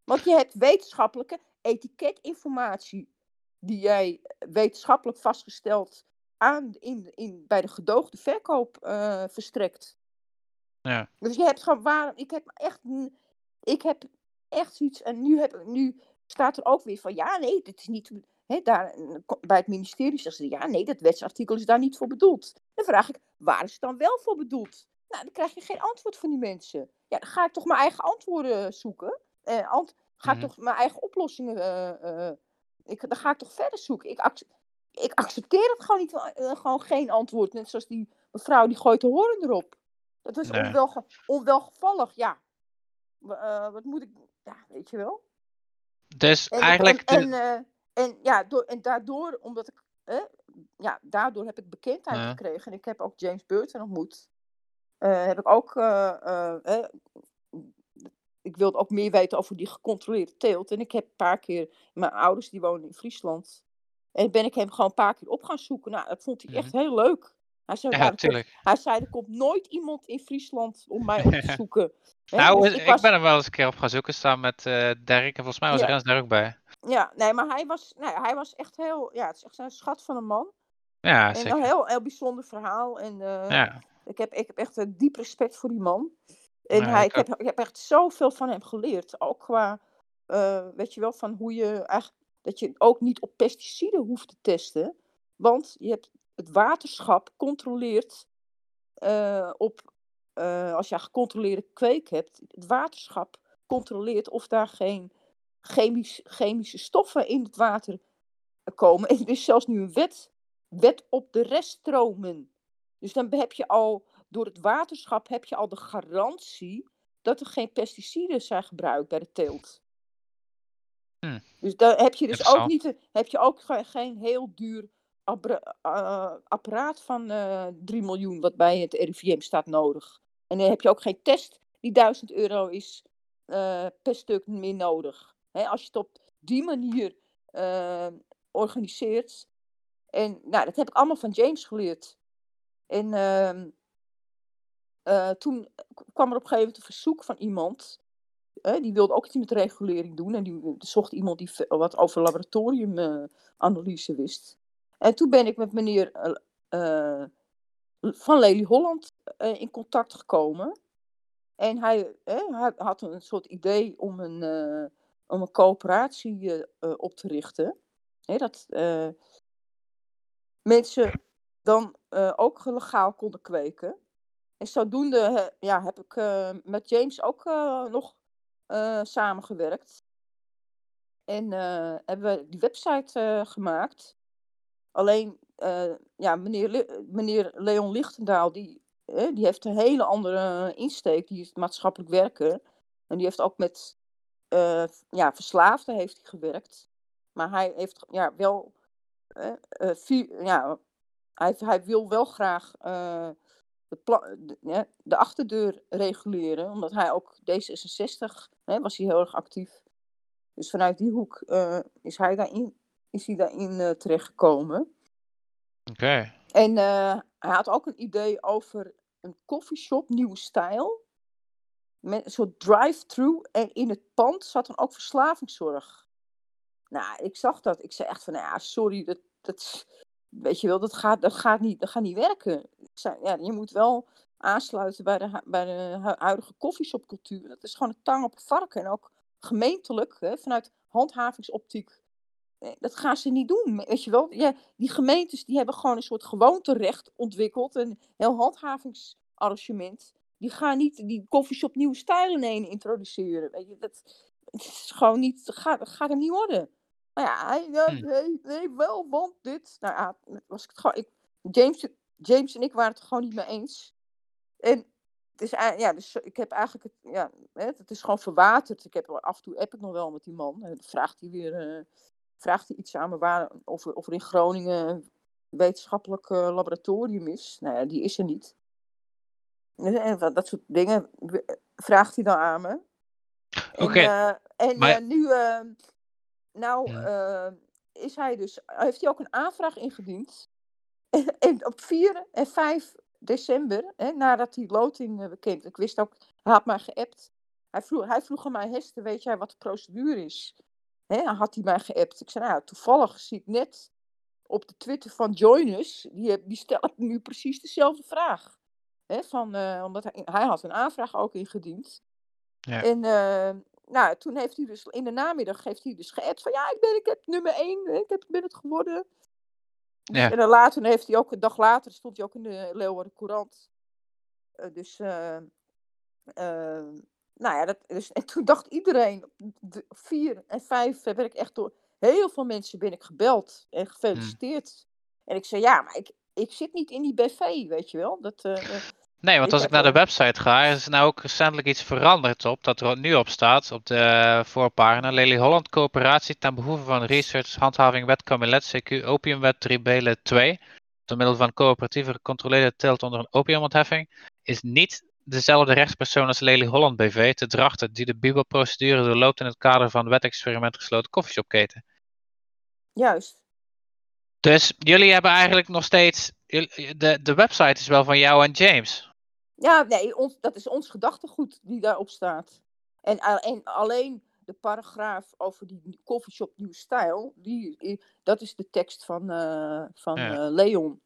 Want je hebt wetenschappelijke etiketinformatie. Die jij wetenschappelijk vastgesteld aan in, in, bij de gedoogde verkoop uh, verstrekt. Ja. Dus je hebt gewoon waar. Ik heb echt. Ik heb echt zoiets. En nu, heb, nu staat er ook weer van. Ja, nee, dit is niet. Daar, bij het ministerie zeggen ze. Ja, nee, dat wetsartikel is daar niet voor bedoeld. Dan vraag ik. Waar is het dan wel voor bedoeld? Nou, dan krijg je geen antwoord van die mensen. Ja, dan ga ik toch mijn eigen antwoorden zoeken. Eh, ant ga ik mhm. toch mijn eigen oplossingen. Uh, uh, ik, dan ga ik toch verder zoeken. Ik, ik accepteer het gewoon niet. Uh, gewoon geen antwoord. Net zoals die mevrouw die gooit de horen erop. Dat is nee. onwelge onwelgevallig, ja. Wat moet ik, ja, weet je wel. Dus eigenlijk. En, en, uh, en, ja, door, en daardoor, omdat ik, uh, ja, daardoor heb ik bekendheid ja. gekregen. En ik heb ook James Burton ontmoet. heb ik ook, ik wilde ook meer weten over die gecontroleerde teelt. En ik heb een paar keer, mijn ouders die wonen in Friesland. En ben ik hem gewoon een paar keer op gaan zoeken. Nou, dat vond hij echt heel leuk. Hij zei, ja, nou, hij zei, er komt nooit iemand in Friesland om mij op te zoeken. nou, dus ik, ik ben er wel eens een keer op gaan zoeken samen met uh, Dirk. En volgens mij was ja. Rens daar ook bij. Ja, nee, maar hij was, nee, hij was echt heel... Ja, het is echt een schat van een man. Ja, En zeker. een heel, heel bijzonder verhaal. En eh, Ja, ik, heb, ik heb echt een diep respect voor die man. En Ja, hij, ik heb, ik heb echt zoveel van hem geleerd. Ook qua, eh, weet je wel, van hoe je eigenlijk, dat je ook niet op pesticiden hoeft te testen. Want je hebt het waterschap controleert eh, op, eh, als je gecontroleerde kweek hebt, het waterschap controleert of daar geen chemisch, chemische stoffen in het water komen. En er is zelfs nu een wet, wet op de reststromen. Dus dan heb je al, door het waterschap heb je al de garantie dat er geen pesticiden zijn gebruikt bij de teelt. Hm. Dus dan heb je dus ook niet, heb je ook ge- geen heel duur eh, apparaat van eh 3 miljoen wat bij het RIVM staat nodig. En dan heb je ook geen test die 1000 euro is eh, per stuk meer nodig. Als je het op die manier eh, organiseert. En nou, dat heb ik allemaal van James geleerd. En ehm, eh, toen kwam er op een gegeven moment een verzoek van iemand. die wilde ook iets met regulering doen. En die zocht iemand die wat over laboratoriumanalyse wist. En toen ben ik met meneer eh, eh, van Lely Holland eh, in contact gekomen. En hij, had een soort idee om een, om een coöperatie op te richten. Dat mensen dan ook legaal konden kweken. En zodoende ja, heb ik met James ook nog samengewerkt. En hebben we die website gemaakt. Alleen, eh, ja, meneer, meneer Leon Lichtendaal, die, die heeft een hele andere insteek. Die is maatschappelijk werker. En die heeft ook met eh, ja, verslaafden heeft hij gewerkt. Maar hij heeft ja, wel... eh, ja, hij, hij wil wel graag de, de, achterdeur reguleren. Omdat hij ook D66 hè, was hij heel erg actief. Dus vanuit die hoek is hij daarin, is hij daarin eh, terechtgekomen. Oké. En eh, hij had ook een idee over een coffeeshop, nieuwe stijl. Met een soort drive-thru. En in het pand zat dan ook verslavingszorg. Nou, ik zag dat. Ik zei echt van, nou ja, sorry, dat, dat, weet je wel, dat gaat, dat gaat, niet, dat gaat niet werken. Ik zei, ja, je moet wel aansluiten bij de, bij de hu- huidige koffieshopcultuur. Dat is gewoon een tang op een varken. En ook gemeentelijk, hè, vanuit handhavingsoptiek. Eh, Dat gaan ze niet doen, weet je wel. Ja, die gemeentes die hebben gewoon een soort gewoonterecht ontwikkeld. Een heel handhavingsarrangement. Die gaan niet die koffieshop nieuwe stijlen ineens introduceren. Weet je, dat, het is gewoon niet, gaat, gaat hem niet worden. Nou ja, hij, ja, Hm. nee, nee, wel, want dit. Nou ja, was ik het gewoon, ik, James, James en ik waren het gewoon niet mee eens. En het is, ja, dus ik heb eigenlijk, het, ja, het is gewoon verwaterd. Ik heb af en toe app ik nog wel met die man. En dan vraagt hij weer, eh, vraagt hij iets aan me waar, of, er- of er in Groningen een wetenschappelijk eh, laboratorium is. Nou ja, die is er niet. En, dat soort dingen vraagt hij dan aan me. Oké, eh, en maar- eh, nu, eh, nou, Ja. is hij dus, heeft hij ook een aanvraag ingediend. en op 4 en 5 december, hè, nadat die loting bekend, ik wist ook, hij had mij geappt. Hij vroeg, hij vroeg aan mij, Hester, weet jij wat de procedure is? Dan had hij mij geappt. Ik zei, nou, toevallig zie ik net op de Twitter van Joinus, die, die stelt nu precies dezelfde vraag. Hè, van, eh, omdat hij, hij had een aanvraag ook ingediend. Ja. En eh, nou, toen heeft hij dus in de namiddag heeft hij dus geappt van ja, ik ben, ik heb nummer 1, ik heb, ben het geworden. Ja. En dan later heeft hij ook, een dag later stond hij ook in de Leeuwarden Courant. Eh, dus, nou ja, dat, dus, en toen dacht iedereen, de 4 en 5 werd ik echt door heel veel mensen ben ik gebeld en gefeliciteerd. En ik zei, ja, maar ik, ik zit niet in die BV, weet je wel. Dat, eh, eh, Nee, want als ik heb naar de website ga, is er nou ook recentelijk iets veranderd op. Dat er nu op staat, op de voorpagina. Lely Holland Coöperatie ten behoeve van research, handhaving, wet CQ, opiumwet 3 2. Door middel van coöperatieve gecontroleerde teelt onder een opiumontheffing. Is niet dezelfde rechtspersoon als Lely Holland BV te drachten die de bibelprocedure doorloopt in het kader van wet-experiment gesloten koffieshopketen. juist. Dus jullie hebben eigenlijk nog steeds. De, de website is wel van jou en James. Ja, nee, ons, dat is ons gedachtegoed die daarop staat. En, alleen de paragraaf over die coffeeshop Nieuw Stijl, die, dat is de tekst van, uh, van Ja. eh, Leon.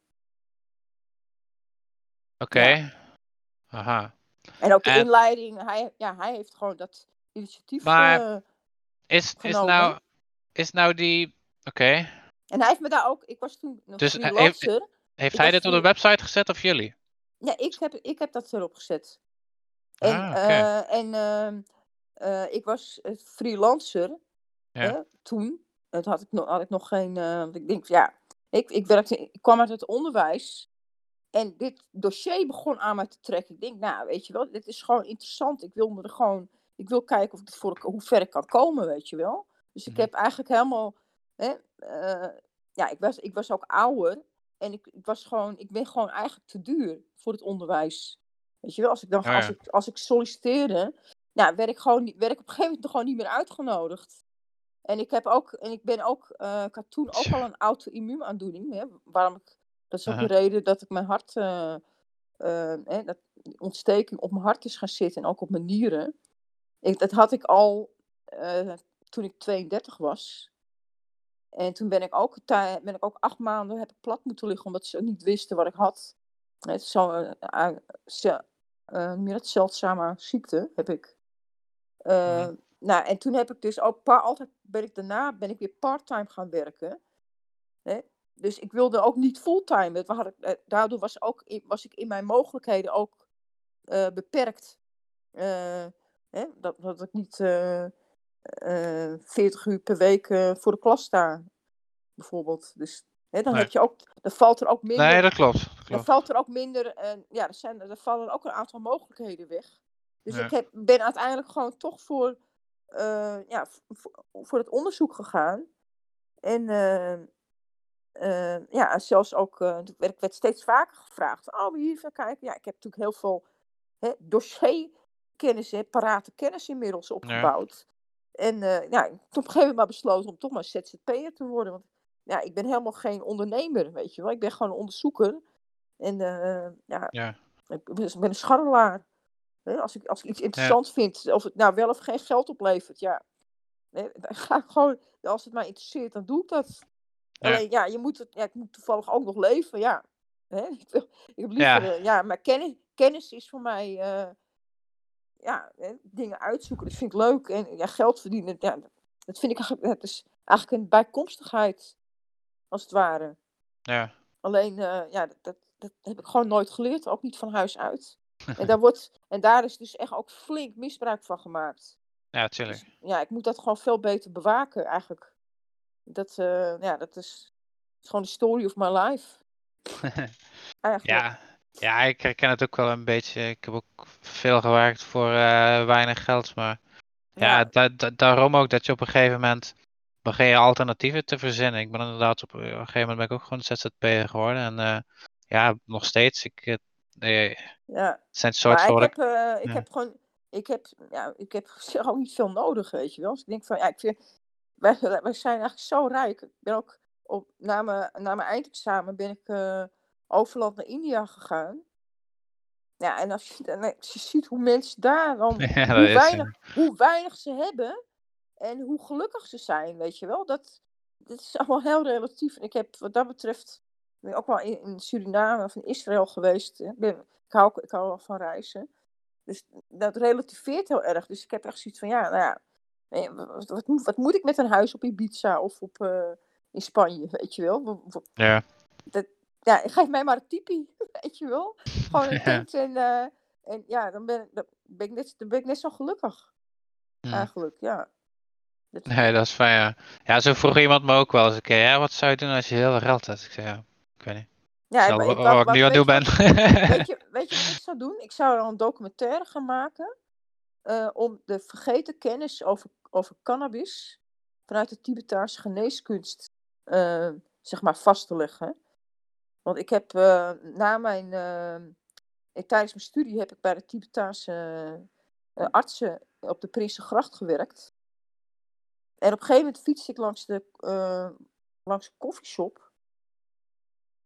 Oké. Aha. En ook de En- inleiding, hij, ja, hij heeft gewoon dat initiatief. Maar- eh, Is, is, nou, is nou die. Oké. en hij heeft me daar ook, ik was toen nog Dus hij freelancer. Heeft hij dit op de website gezet of jullie? Ja, ik heb, ik heb dat erop gezet. En, Ah, oké. eh, en ehm, eh, ik was eh, freelancer Ja. toen. Dat had ik, nog, had ik nog geen. eh, ik denk, ja, ik, ik, werkte, ik kwam uit het onderwijs. En dit dossier begon aan mij te trekken. Ik denk, nou, weet je wel, dit is gewoon interessant. Ik wil me er gewoon. Ik wil kijken of ik het voor, hoe ver ik kan komen, weet je wel. Dus ik Mhm. heb eigenlijk helemaal. Hè, eh, ja, ik was, ik was ook ouder. En ik, ik was gewoon, ik ben gewoon eigenlijk te duur voor het onderwijs. Weet je wel, als ik dan ja. als ik, als ik solliciteerde, nou, werd ik gewoon werd ik op een gegeven moment gewoon niet meer uitgenodigd. En ik heb ook, en ik ben ook, eh, ik had toen ook al een auto-immuunaandoening. Hè, waarom ik, dat is ook de reden dat ik mijn hart, eh, eh, hè, dat die ontsteking op mijn hart is gaan zitten en ook op mijn nieren. Ik, dat had ik al eh, toen ik 32 was. En toen ben ik ook, ben ik ook acht maanden heb ik plat moeten liggen, omdat ze niet wisten wat ik had. Het is zo'n meer het zeldzame ziekte heb ik. Mhm. Nou, en toen heb ik dus ook paar, altijd ben ik daarna ben ik weer parttime gaan werken. Hè? Dus ik wilde ook niet fulltime. Eh, daardoor was, ook was ik in mijn mogelijkheden ook uh, beperkt. Uh, hè? Dat, dat ik niet uh, 40 uur per week voor de klas sta, bijvoorbeeld. Dus hè, dan Nee. heb je ook, dan valt er ook minder. Nee, dat klopt. Dat Dan valt er ook minder. En ja, er, zijn, er vallen ook een aantal mogelijkheden weg. Dus Ja. ik heb, ben uiteindelijk gewoon toch voor, ja, voor, voor het onderzoek gegaan. En uh, ja, zelfs ook, uh, ik werd steeds vaker gevraagd. Oh, je even kijken? Ja, ik heb natuurlijk heel veel hè, dossierkennis, hè, parate kennis inmiddels opgebouwd. En uh, ja, ik heb op een gegeven moment maar besloten om toch maar ZZP'er te worden. Want ja, ik ben helemaal geen ondernemer, weet je wel. Ik ben gewoon een onderzoeker. En ja, Ja. ik ben ben een scharrelaar. Als ik, als ik iets interessant vind, of het nou wel of geen geld oplevert, ja. Nee, dan ga ik gewoon, als het mij interesseert, dan doe ik dat. Alleen, ja, je moet het, ja, ik moet toevallig ook nog leven, ja. Hè? Ik, wil, ik heb liever, Ja. ja, maar kennis, kennis is voor mij, uh, ja, hè, dingen uitzoeken, dat vind ik leuk. En ja, geld verdienen, ja, dat vind ik eigenlijk, dat is eigenlijk een bijkomstigheid, als het ware. Ja. Alleen, uh, ja, dat, dat, dat heb ik gewoon nooit geleerd, ook niet van huis uit. en, daar wordt, en daar is dus echt ook flink misbruik van gemaakt. Ja, tuurlijk. Dus, ja, ik moet dat gewoon veel beter bewaken, eigenlijk. Dat, uh, ja, dat is, is gewoon de story of my life. Ja. ja, ik herken het ook wel een beetje. Ik heb ook veel gewerkt voor uh, weinig geld, maar ja, Ja. da da daarom ook dat je op een gegeven moment begin je alternatieven te verzinnen. Ik ben inderdaad op, op een gegeven moment ben ik ook gewoon ZZP'er geworden en uh, ja, nog steeds. Ik, nee, ja. het zijn soort maar ik heb, ik ja. heb gewoon, ik heb, ja, ik heb ook niet veel nodig, weet je wel. Dus ik denk van, ja, ik vind, wij, wij zijn eigenlijk zo rijk. Ik ben ook op, na, mijn, na mijn eindexamen ben ik uh, overland naar India gegaan. Ja, en als je, als je ziet hoe mensen daar dan, Ja, hoe, is, weinig, hoe weinig ze hebben en hoe gelukkig ze zijn, weet je wel. Dat, dat is allemaal heel relatief. En ik heb wat dat betreft, ben ook wel in, in Suriname of in Israël geweest. Ik, ben, ik, hou, ik hou wel van reizen. Dus dat relativeert heel erg. Dus ik heb echt zoiets van, ja, nou ja, wat, wat, moet, wat moet ik met een huis op Ibiza of op, uh, in Spanje, weet je wel? Ja. Dat, ja, geef mij maar een tipi, weet je wel. Gewoon een tent en, uh, en ja, dan ben, dan, ben ik net, dan ben ik net zo gelukkig. Hm. Eigenlijk, ja. Dat... Nee, dat is fijn, ja. Ja, zo vroeg iemand me ook wel eens een keer, ja, wat zou je doen als je heel veel geld hebt? Ik zei, ja, ik weet niet. Ja, Zal, ik, wat, wat ik nu aan het doen ben. weet, je, weet je wat ik zou doen? Ik zou dan een documentaire gaan maken uh, om de vergeten kennis over, over cannabis vanuit de Tibetaanse geneeskunst uh, zeg maar vast te leggen. Want ik heb uh, na mijn, tijdens mijn studie heb ik bij de Tibetaanse artsen op de Prinsengracht gewerkt. En op een gegeven moment fietste ik langs de langs een koffieshop.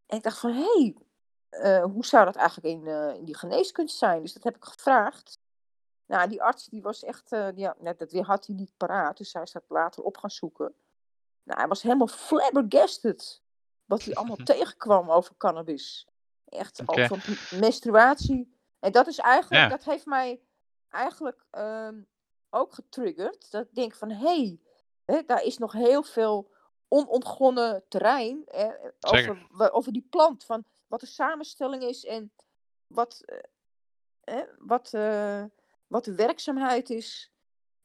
En ik dacht van, hé, hey, hoe zou dat eigenlijk in, in, die geneeskunst zijn? Dus dat heb ik gevraagd. Nou, die arts die was echt, uh, ja, dat weer had hij niet paraat, dus hij is dat later op gaan zoeken. Nou, hij was helemaal flabbergasted wat hij allemaal tegenkwam over cannabis. Echt, okay. van menstruatie. En dat is eigenlijk, ja. dat heeft mij eigenlijk um, ook getriggerd. Dat ik denk van, hé, hey, daar is nog heel veel onontgonnen terrein hè, over, over die plant. Van wat de samenstelling is en wat, uh, wat, uh, wat de werkzaamheid is.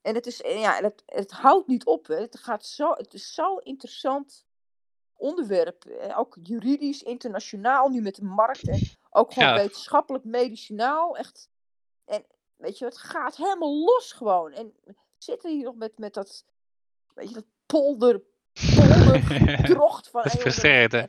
En het, is, ja, het, het houdt niet op. Hè. Het, gaat zo, het is zo interessant onderwerp. Ook juridisch, internationaal, nu met de markt. En ook gewoon ja. wetenschappelijk, medicinaal. Echt. En weet je, het gaat helemaal los gewoon. En we zitten hier nog met, met dat, weet je, dat polder, polder drocht van dat is frustrerend, hè?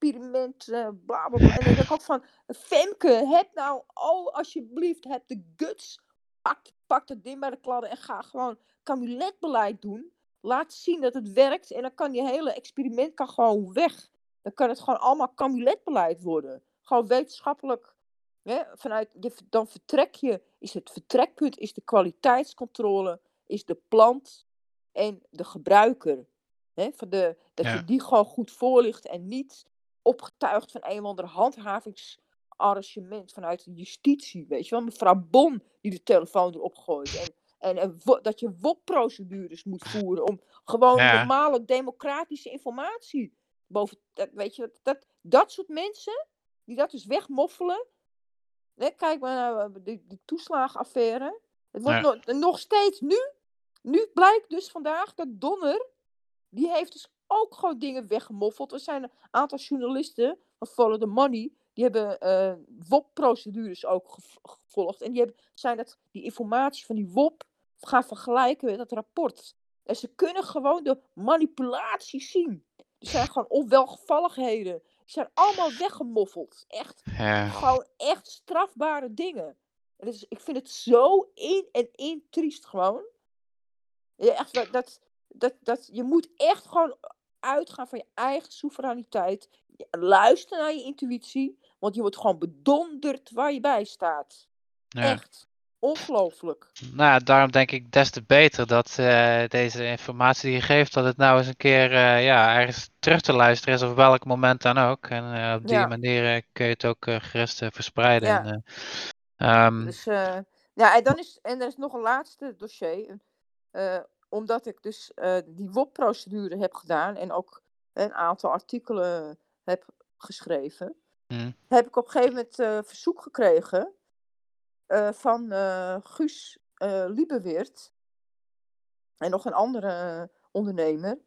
experiment, uh, bla, bla, bla. En dan denk ik ook van, Femke, heb nou, oh, alsjeblieft, heb de guts. Pak, pak dat ding bij de kladden en ga gewoon kamuletbeleid doen. Laat zien dat het werkt en dan kan je hele experiment kan gewoon weg. Dan kan het gewoon allemaal kamuletbeleid worden. Gewoon wetenschappelijk. Hè, vanuit, dan vertrek je, is het vertrekpunt, is de kwaliteitscontrole, is de plant en de gebruiker. Hè, van de, dat je die gewoon goed voorlicht en niet opgetuigd van een of ander handhavingsarrangement vanuit de justitie. Weet je wel, mevrouw Bon die de telefoon erop gooit. En en, en dat je WOP-procedures moet voeren om gewoon normale democratische informatie boven. Dat, weet je, dat, dat soort mensen die dat dus wegmoffelen. Hè, kijk maar naar eh, de, de toeslagenaffaire. Het wordt nog, nog steeds nu. Nu blijkt dus vandaag dat Donner. Die heeft dus ook gewoon dingen weggemoffeld. Er zijn een aantal journalisten van Follow the Money. Die hebben uh, WOP-procedures ook gevolgd. En die hebben, zijn dat, die informatie van die WOP gaan vergelijken met dat rapport. En ze kunnen gewoon de manipulatie zien. Er zijn gewoon onwelgevalligheden. Die zijn allemaal weggemoffeld. Echt, gewoon echt strafbare dingen. En dus, ik vind het zo in en in triest gewoon. Ja, echt, dat, dat, dat, je moet echt gewoon uitgaan van je eigen soevereiniteit. Luister naar je intuïtie. Want je wordt gewoon bedonderd waar je bij staat. Ja. Echt. Ongelooflijk. Nou, daarom denk ik des te beter dat uh, deze informatie die je geeft, dat het nou eens een keer uh, ja, ergens terug te luisteren is, op welk moment dan ook. En uh, op die ja. manier kun je het ook gerust verspreiden. Ja. En, um... dus, ja, en dan is, en er is nog een laatste dossier. Omdat ik dus die WOP-procedure heb gedaan en ook een aantal artikelen heb geschreven, hmm. heb ik op een gegeven moment verzoek gekregen uh, van Guus Liebeweert en nog een andere ondernemer.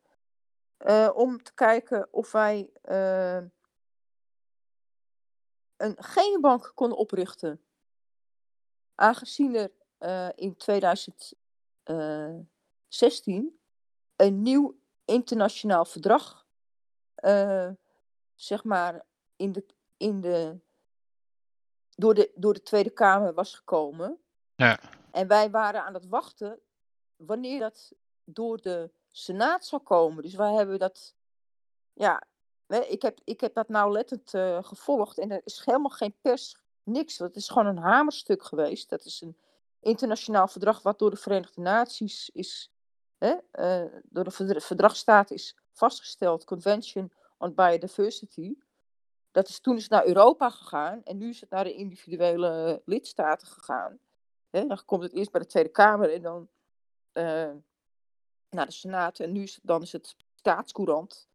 om te kijken of wij een genenbank konden oprichten. Aangezien er in 2016 een nieuw internationaal verdrag, zeg maar, in de, in de door de, door de Tweede Kamer was gekomen. Ja. En wij waren aan het wachten wanneer dat door de Senaat zou komen. Dus wij hebben dat, ja, ik heb, ik heb dat nauwlettend uh, gevolgd en er is helemaal geen pers, niks. Dat is gewoon een hamerstuk geweest. Dat is een internationaal verdrag wat door de Verenigde Naties is, hè, uh, door de verdragsstaat is vastgesteld, Convention on Biodiversity. Dat is, toen is het naar Europa gegaan en nu is het naar de individuele lidstaten gegaan. dan komt het eerst bij de Tweede Kamer en dan uh, naar de Senaat. En nu is het, dan is het staatscourant,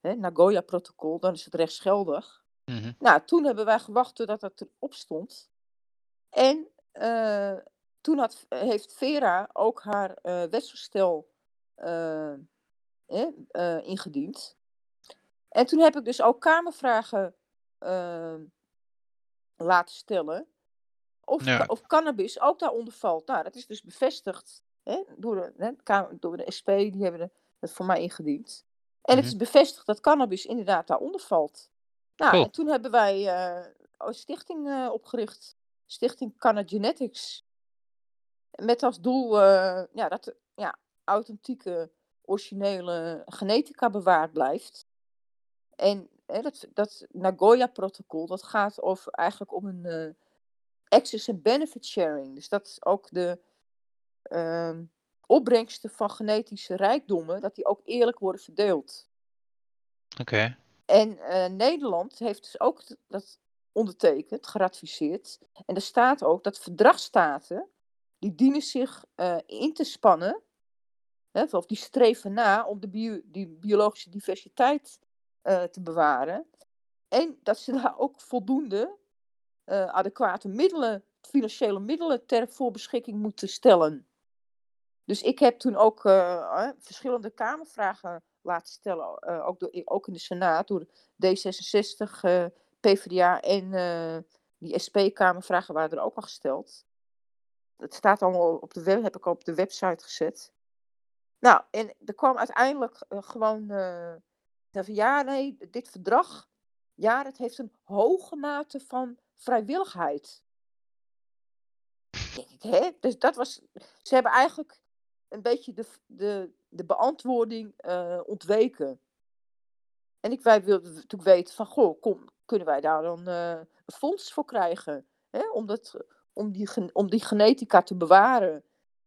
Nagoya-protocol, dan is het rechtsgeldig. Mm Nou, toen hebben wij gewacht totdat het erop stond. En uh, toen had, heeft Vera ook haar uh, wetsvoorstel ingediend. En toen heb ik dus ook Kamervragen laten stellen. Of, of cannabis ook daaronder valt. Nou, dat is dus bevestigd hè, door, de, hè, door de SP, die hebben het voor mij ingediend. En het is mhm. bevestigd dat cannabis inderdaad daaronder valt. Nou, en toen hebben wij uh, een stichting uh, opgericht. Stichting Cannagenetics. Met als doel uh, ja, dat ja, authentieke, originele genetica bewaard blijft. En hè, dat, dat Nagoya-protocol, dat gaat over, eigenlijk om een, uh, access en benefit sharing. Dus dat is ook de ehm, opbrengsten van genetische rijkdommen, dat die ook eerlijk worden verdeeld. Oké. En eh, Nederland heeft dus ook dat ondertekend, geratificeerd. En er staat ook dat verdragsstaten, die dienen zich eh, in te spannen, hè, of die streven na om de die biologische diversiteit eh, te bewaren. En dat ze daar ook voldoende eh, adequate middelen, financiële middelen ter voor beschikking moeten stellen. Dus ik heb toen ook verschillende Kamervragen laten stellen, ook, door, ook in de Senaat, door D66, eh, PvdA en die SP-Kamervragen waren er ook al gesteld. Het staat allemaal op de web, heb ik op de website gezet. Nou, en er kwam uiteindelijk eh, gewoon eh, van ja, nee, dit verdrag, ja, het heeft een hoge mate van vrijwilligheid. Denk ik, hè? Dus dat was, ze hebben eigenlijk een beetje de, de, de beantwoording eh, ontweken. En ik, wij wilden natuurlijk weten van, goh, kom, kunnen wij daar dan eh, een fonds voor krijgen? Hè? Om, om, die, om die genetica te bewaren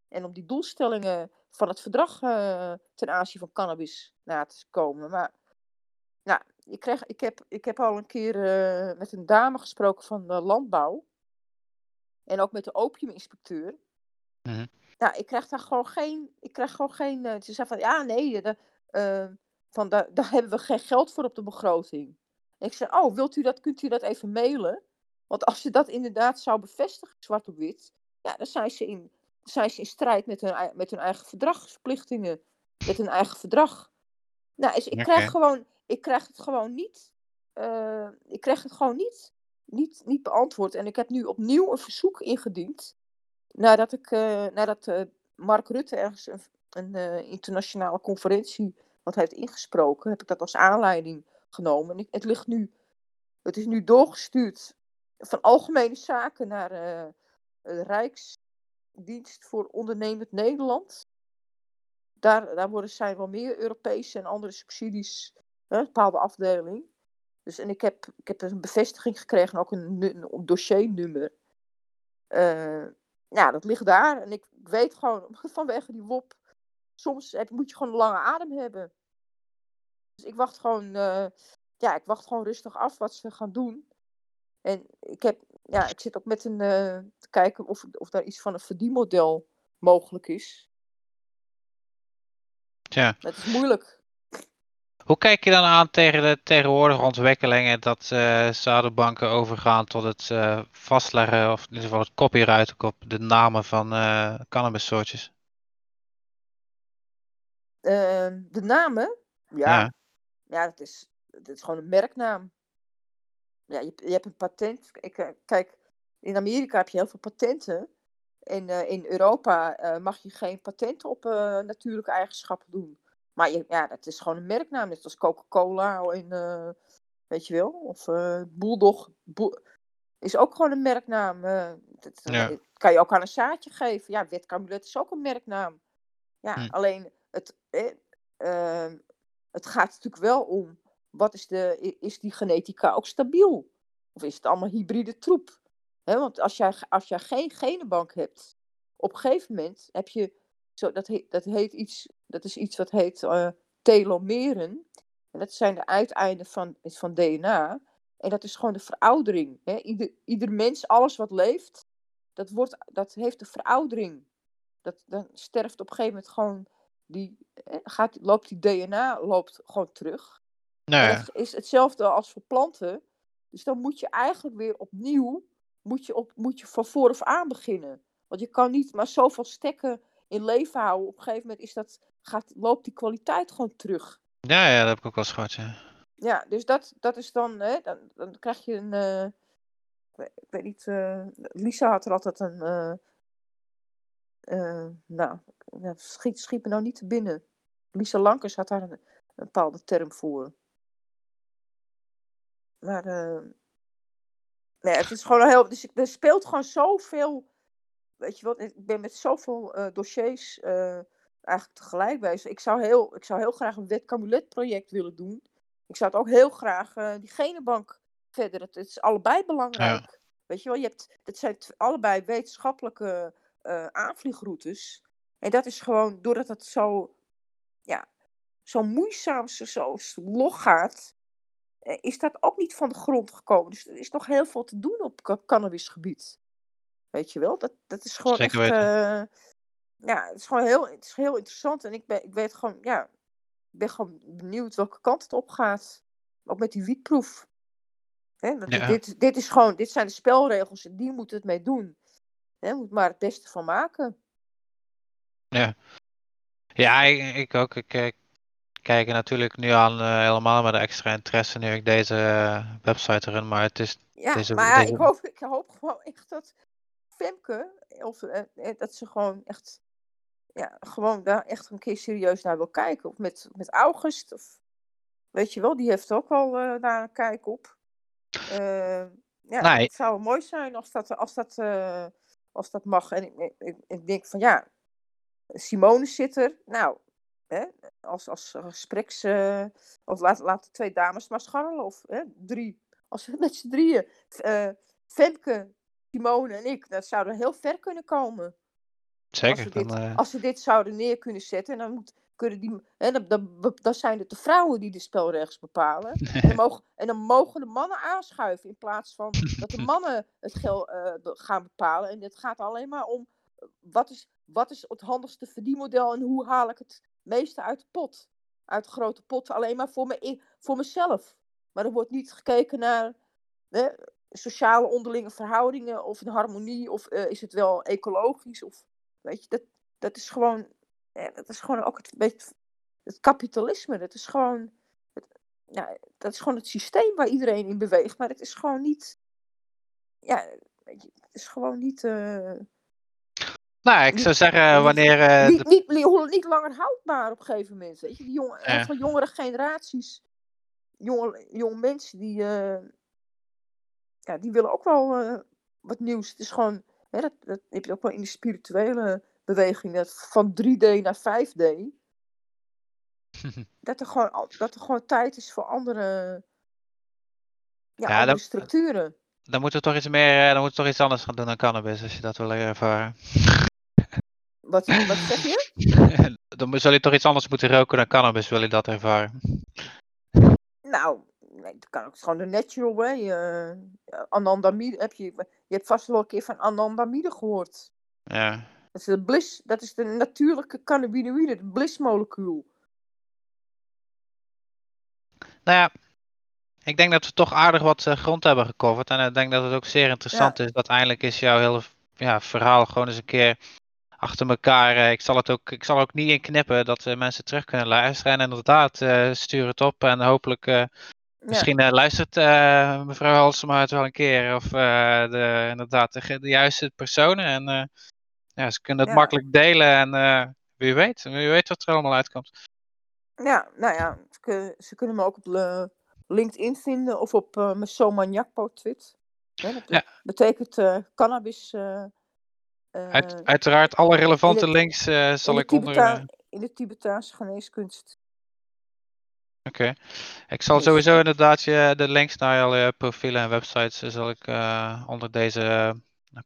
en om die doelstellingen van het verdrag eh, ten aanzien van cannabis na te komen. Maar nou, ik, kreeg, ik, heb, ik heb al een keer eh, met een dame gesproken van de landbouw. En ook met de opiuminspecteur. Mhm. Nou, ik krijg daar gewoon geen. Ik krijg gewoon geen. eh, ze zei van ja, nee, de, van daar, daar hebben we geen geld voor op de begroting. En ik zei, oh, wilt u dat, kunt u dat even mailen? Want als je dat inderdaad zou bevestigen, zwart op wit, ja, dan zijn ze in, zijn ze in strijd met hun, met hun eigen verdragsverplichtingen, met hun eigen verdrag. Nou, dus ik krijg gewoon, ik krijg het gewoon niet, eh, ik krijg het gewoon niet, niet, niet beantwoord. En ik heb nu opnieuw een verzoek ingediend, nadat ik, eh, nadat eh, Mark Rutte ergens een, een internationale conferentie wat heeft ingesproken, heb ik dat als aanleiding genomen. En ik, het ligt nu, het is nu doorgestuurd van algemene zaken naar eh, de Rijksdienst voor Ondernemend Nederland. Daar, daar worden, zijn wel meer Europese en andere subsidies, een bepaalde afdeling. Dus, en ik heb, ik heb een bevestiging gekregen, ook een, nu- een dossiernummer. Eh, ja, dat ligt daar. En ik, weet gewoon, vanwege die WOP, soms moet je gewoon een lange adem hebben. Dus ik wacht gewoon, eh, ja, ik wacht gewoon rustig af wat ze gaan doen. En ik, heb, ja, ik zit ook met een, eh, te kijken of, of daar iets van een verdienmodel mogelijk is. Maar het is moeilijk. Hoe kijk je dan aan tegen de tegenwoordige ontwikkelingen dat eh zadenbanken overgaan tot het eh, vastleggen, of in ieder geval het copyrighten op de namen van cannabissoortjes? Ehm, de namen, ja, Ja. ja, dat, is, dat is gewoon een merknaam. Ja, je, je hebt een patent. Ik, eh, kijk, in Amerika heb je heel veel patenten. En eh, in Europa eh, mag je geen patenten op natuurlijke eigenschappen doen. Maar je, ja, dat is gewoon een merknaam, net als Coca-Cola en weet je wel. Of Bulldog Bull- is ook gewoon een merknaam. dat Ja. kan je ook aan een zaadje geven. Ja, wetkamulet is ook een merknaam. Ja, Hm. alleen het, eh, het gaat natuurlijk wel om, wat is, de, is die genetica ook stabiel? Of is het allemaal hybride troep? Want als jij, als jij geen genenbank hebt, op een gegeven moment heb je, zo, dat, heet, dat, heet iets, dat is iets wat heet eh, telomeren. En dat zijn de uiteinden van, van DNA. En dat is gewoon de veroudering. Ieder, ieder mens, alles wat leeft, dat, wordt, dat heeft de veroudering. Dat, dan sterft op een gegeven moment gewoon, die, eh, gaat, loopt die DNA loopt gewoon terug. Dat is hetzelfde als voor planten. Dus dan moet je eigenlijk weer opnieuw, moet je, op, moet je van vooraf aan beginnen. Want je kan niet maar zoveel stekken in leven houden. Op een gegeven moment is dat, gaat, loopt die kwaliteit gewoon terug. Ja, ja, dat heb ik ook wel eens gehoord. Ja. Ja, dus dat, dat is dan, hè, dan, dan krijg je een, eh, ik, weet, niet, eh, Lisa had er altijd een, eh, nou, schiet, schiet me nou niet te binnen. Lisa Lankers had daar een, een bepaalde term voor. Maar, eh, nee, het is gewoon heel, dus ik- er speelt gewoon zoveel, weet je wat, ik ben met zoveel eh, dossiers eh, eigenlijk tegelijk bezig. Ik zou heel, ik zou heel graag een wetkamulet project willen doen. Ik zou het ook heel graag, die genenbank verder, het, het is allebei belangrijk. Weet je wel, je hebt, het zijn allebei wetenschappelijke uh, aanvliegroutes. En dat is gewoon, doordat het zo, ja, zo moeizaam, zo log gaat, is dat ook niet van de grond gekomen. Dus er is nog heel veel te doen op cannabisgebied. Weet je wel, dat, dat is gewoon echt, uh, ja, het is gewoon heel, het is heel interessant. En ik, ben, ik weet gewoon, ja, ik ben gewoon benieuwd welke kant het op gaat. Ook met die wietproef. Dit, dit, is gewoon, dit zijn de spelregels en die moeten het mee doen. Hè, moet maar het beste van maken. Ja, ja ik, ik ook. Ik, ik kijk er natuurlijk nu aan uh, helemaal met de extra interesse nu ik deze uh, website erin, maar het is... Ja, deze, maar deze... ik, hoop, ik hoop gewoon echt dat Femke, of uh, dat ze gewoon echt, ja, gewoon daar echt een keer serieus naar wil kijken. Of met, met August, of weet je wel, die heeft ook al daar een kijk op. ja, nee. het zou mooi zijn als dat, als dat, als dat mag. En ik, ik, ik denk van ja, Simone zit er. Nou, hè, als, als gespreks. Uh, of laat, laat de twee dames maar scharrelen. Of hè, drie. Als we met z'n drieën. Uh, Femke, Simone en ik. Dat zouden heel ver kunnen komen. Zeker. Als we, dit, dan, uh... als we dit zouden neer kunnen zetten. En dan moet, kunnen die. Hè, dan, dan, dan zijn het de vrouwen die de spelregels bepalen. en, dan mogen, en dan mogen de mannen aanschuiven. In plaats van dat de mannen het geld gaan bepalen. En het gaat alleen maar om. Wat is, wat is het handigste verdienmodel en hoe haal ik het meeste uit de pot? Uit de grote pot alleen maar voor, me, voor mezelf. Maar er wordt niet gekeken naar hè, sociale onderlinge verhoudingen of een harmonie of uh, is het wel ecologisch of weet je, dat, dat is gewoon, dat is gewoon ook het, het kapitalisme. Dat is gewoon, het, dat is gewoon het systeem waar iedereen in beweegt, maar het is gewoon niet, ja, weet je, het is gewoon niet. Uh, nou, ik zou zeggen, wanneer... Uh, niet, niet, niet, niet, langer houdbaar op een gegeven moment. Weet je, die jonge, ja. van jongere generaties, jonge, jonge mensen, die, uh, ja, die willen ook wel uh, wat nieuws. Het is gewoon, hè, dat, dat heb je ook wel in de spirituele beweging, dat van 3D naar 5D. dat, er gewoon, dat er gewoon tijd is voor andere, ja, ja andere dat, structuren. Dan moeten we toch iets meer, dan moeten we toch iets anders gaan doen dan cannabis, als je dat wil ervaren. Wat, wat zeg je? Dan zal je toch iets anders moeten roken dan cannabis, wil je dat ervaren? Nou, nee, dat kan ook gewoon de natural way. Uh, anandamide, heb je, je hebt vast wel een keer van anandamide gehoord. Ja. Dat is de bliss, dat is de natuurlijke cannabinoïde, het blissmolecuul. Nou ja, ik denk dat we toch aardig wat uh, grond hebben gecoverd. En ik denk dat het ook zeer interessant ja. is. Dat eindelijk is jouw hele ja, verhaal gewoon eens een keer achter elkaar. Uh, ik, zal het ook, ik zal ook niet in knippen dat uh, mensen terug kunnen luisteren. En inderdaad, uh, stuur het op en hopelijk. Misschien luistert mevrouw Halsema het wel een keer. Of de, inderdaad de, de, juiste personen. En ja, ze kunnen het ja. makkelijk delen. En wie weet, wie weet wat er allemaal uitkomt. Ja, nou ja, ze kunnen, ze kunnen me ook op LinkedIn vinden of op uh, mijn tweet. dat betekent cannabis uit, eh, uiteraard, alle relevante de, links uh, zal ik onder... Uh... In de Tibetaanse geneeskunst. Oké. Okay. Ik zal sowieso inderdaad je, de links naar je profielen en websites zal ik onder deze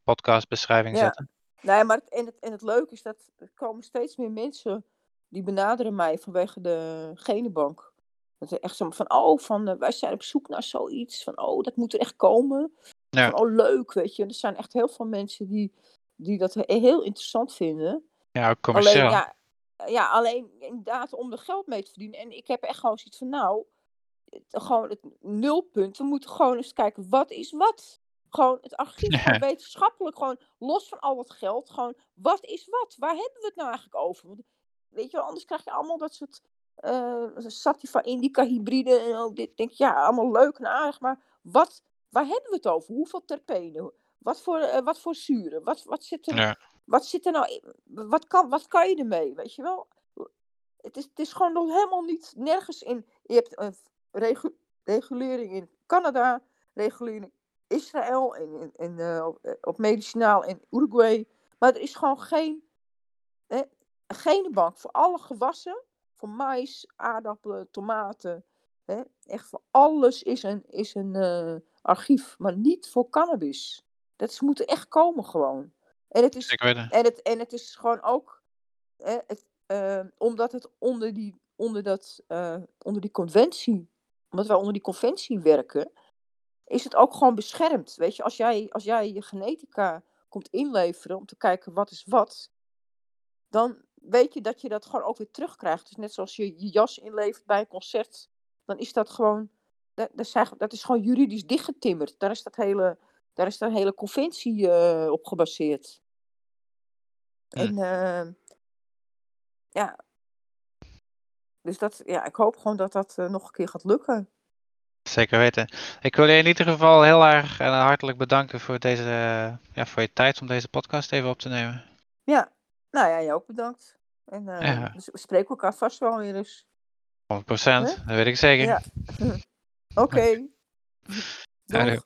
podcastbeschrijving ja. zetten. Nee, maar het, en, het, en het leuke is dat er komen steeds meer mensen die benaderen mij vanwege de genenbank. Dat is echt zo van, oh, van, wij zijn op zoek naar zoiets. Van, oh, dat moet er echt komen. Ja. Van, oh, leuk, weet je. Er zijn echt heel veel mensen die die dat heel interessant vinden. Ja, commercieel. Alleen, ja, ja, alleen inderdaad om er geld mee te verdienen. En ik heb echt gewoon zoiets van, nou, gewoon het nulpunt. We moeten gewoon eens kijken, wat is wat? Gewoon het archief, ja. wetenschappelijk, gewoon los van al dat geld. Gewoon, wat is wat? Waar hebben we het nou eigenlijk over? Want, weet je wel, anders krijg je allemaal dat soort uh, Sativa indica hybride en al dit. Denk ja, allemaal leuk en aardig, maar wat, waar hebben we het over? Hoeveel terpenen? Wat voor, uh, wat voor zuren? Wat, wat, zit er, ja. wat zit er nou in? Wat kan, wat kan je ermee? Weet je wel? Het is, het is gewoon nog helemaal niet nergens in. Je hebt een regu regulering in Canada, regulering in Israël en, en, en uh, op medicinaal in Uruguay. Maar er is gewoon geen, hè, geen bank voor alle gewassen. Voor mais, aardappelen, tomaten. Hè. Echt voor alles is een, is een uh, archief, maar niet voor cannabis. Dat is, moet er echt komen gewoon. En het is, en het, en het is gewoon ook, hè, het, eh, omdat het onder die, onder, dat, eh, onder die conventie, omdat wij onder die conventie werken, is het ook gewoon beschermd. Weet je, als jij, als jij je genetica komt inleveren om te kijken wat is wat, dan weet je dat je dat gewoon ook weer terugkrijgt. Dus net zoals je je jas inlevert bij een concert, dan is dat gewoon, dat, dat, is, eigenlijk- dat is gewoon juridisch dichtgetimmerd. Daar is dat hele, daar is dat hele conventie eh, op gebaseerd. Hm. En eh, ja, dus dat, ja, ik hoop gewoon dat dat eh, nog een keer gaat lukken. Zeker weten. Ik wil je in ieder geval heel erg en hartelijk bedanken voor, deze, ja, voor je tijd om deze podcast even op te nemen. Ja, nou ja, jij ook bedankt. En eh, Ja. dus we spreken elkaar vast wel weer eens. 100%, dat weet ik zeker. Ja. Oké. Doei.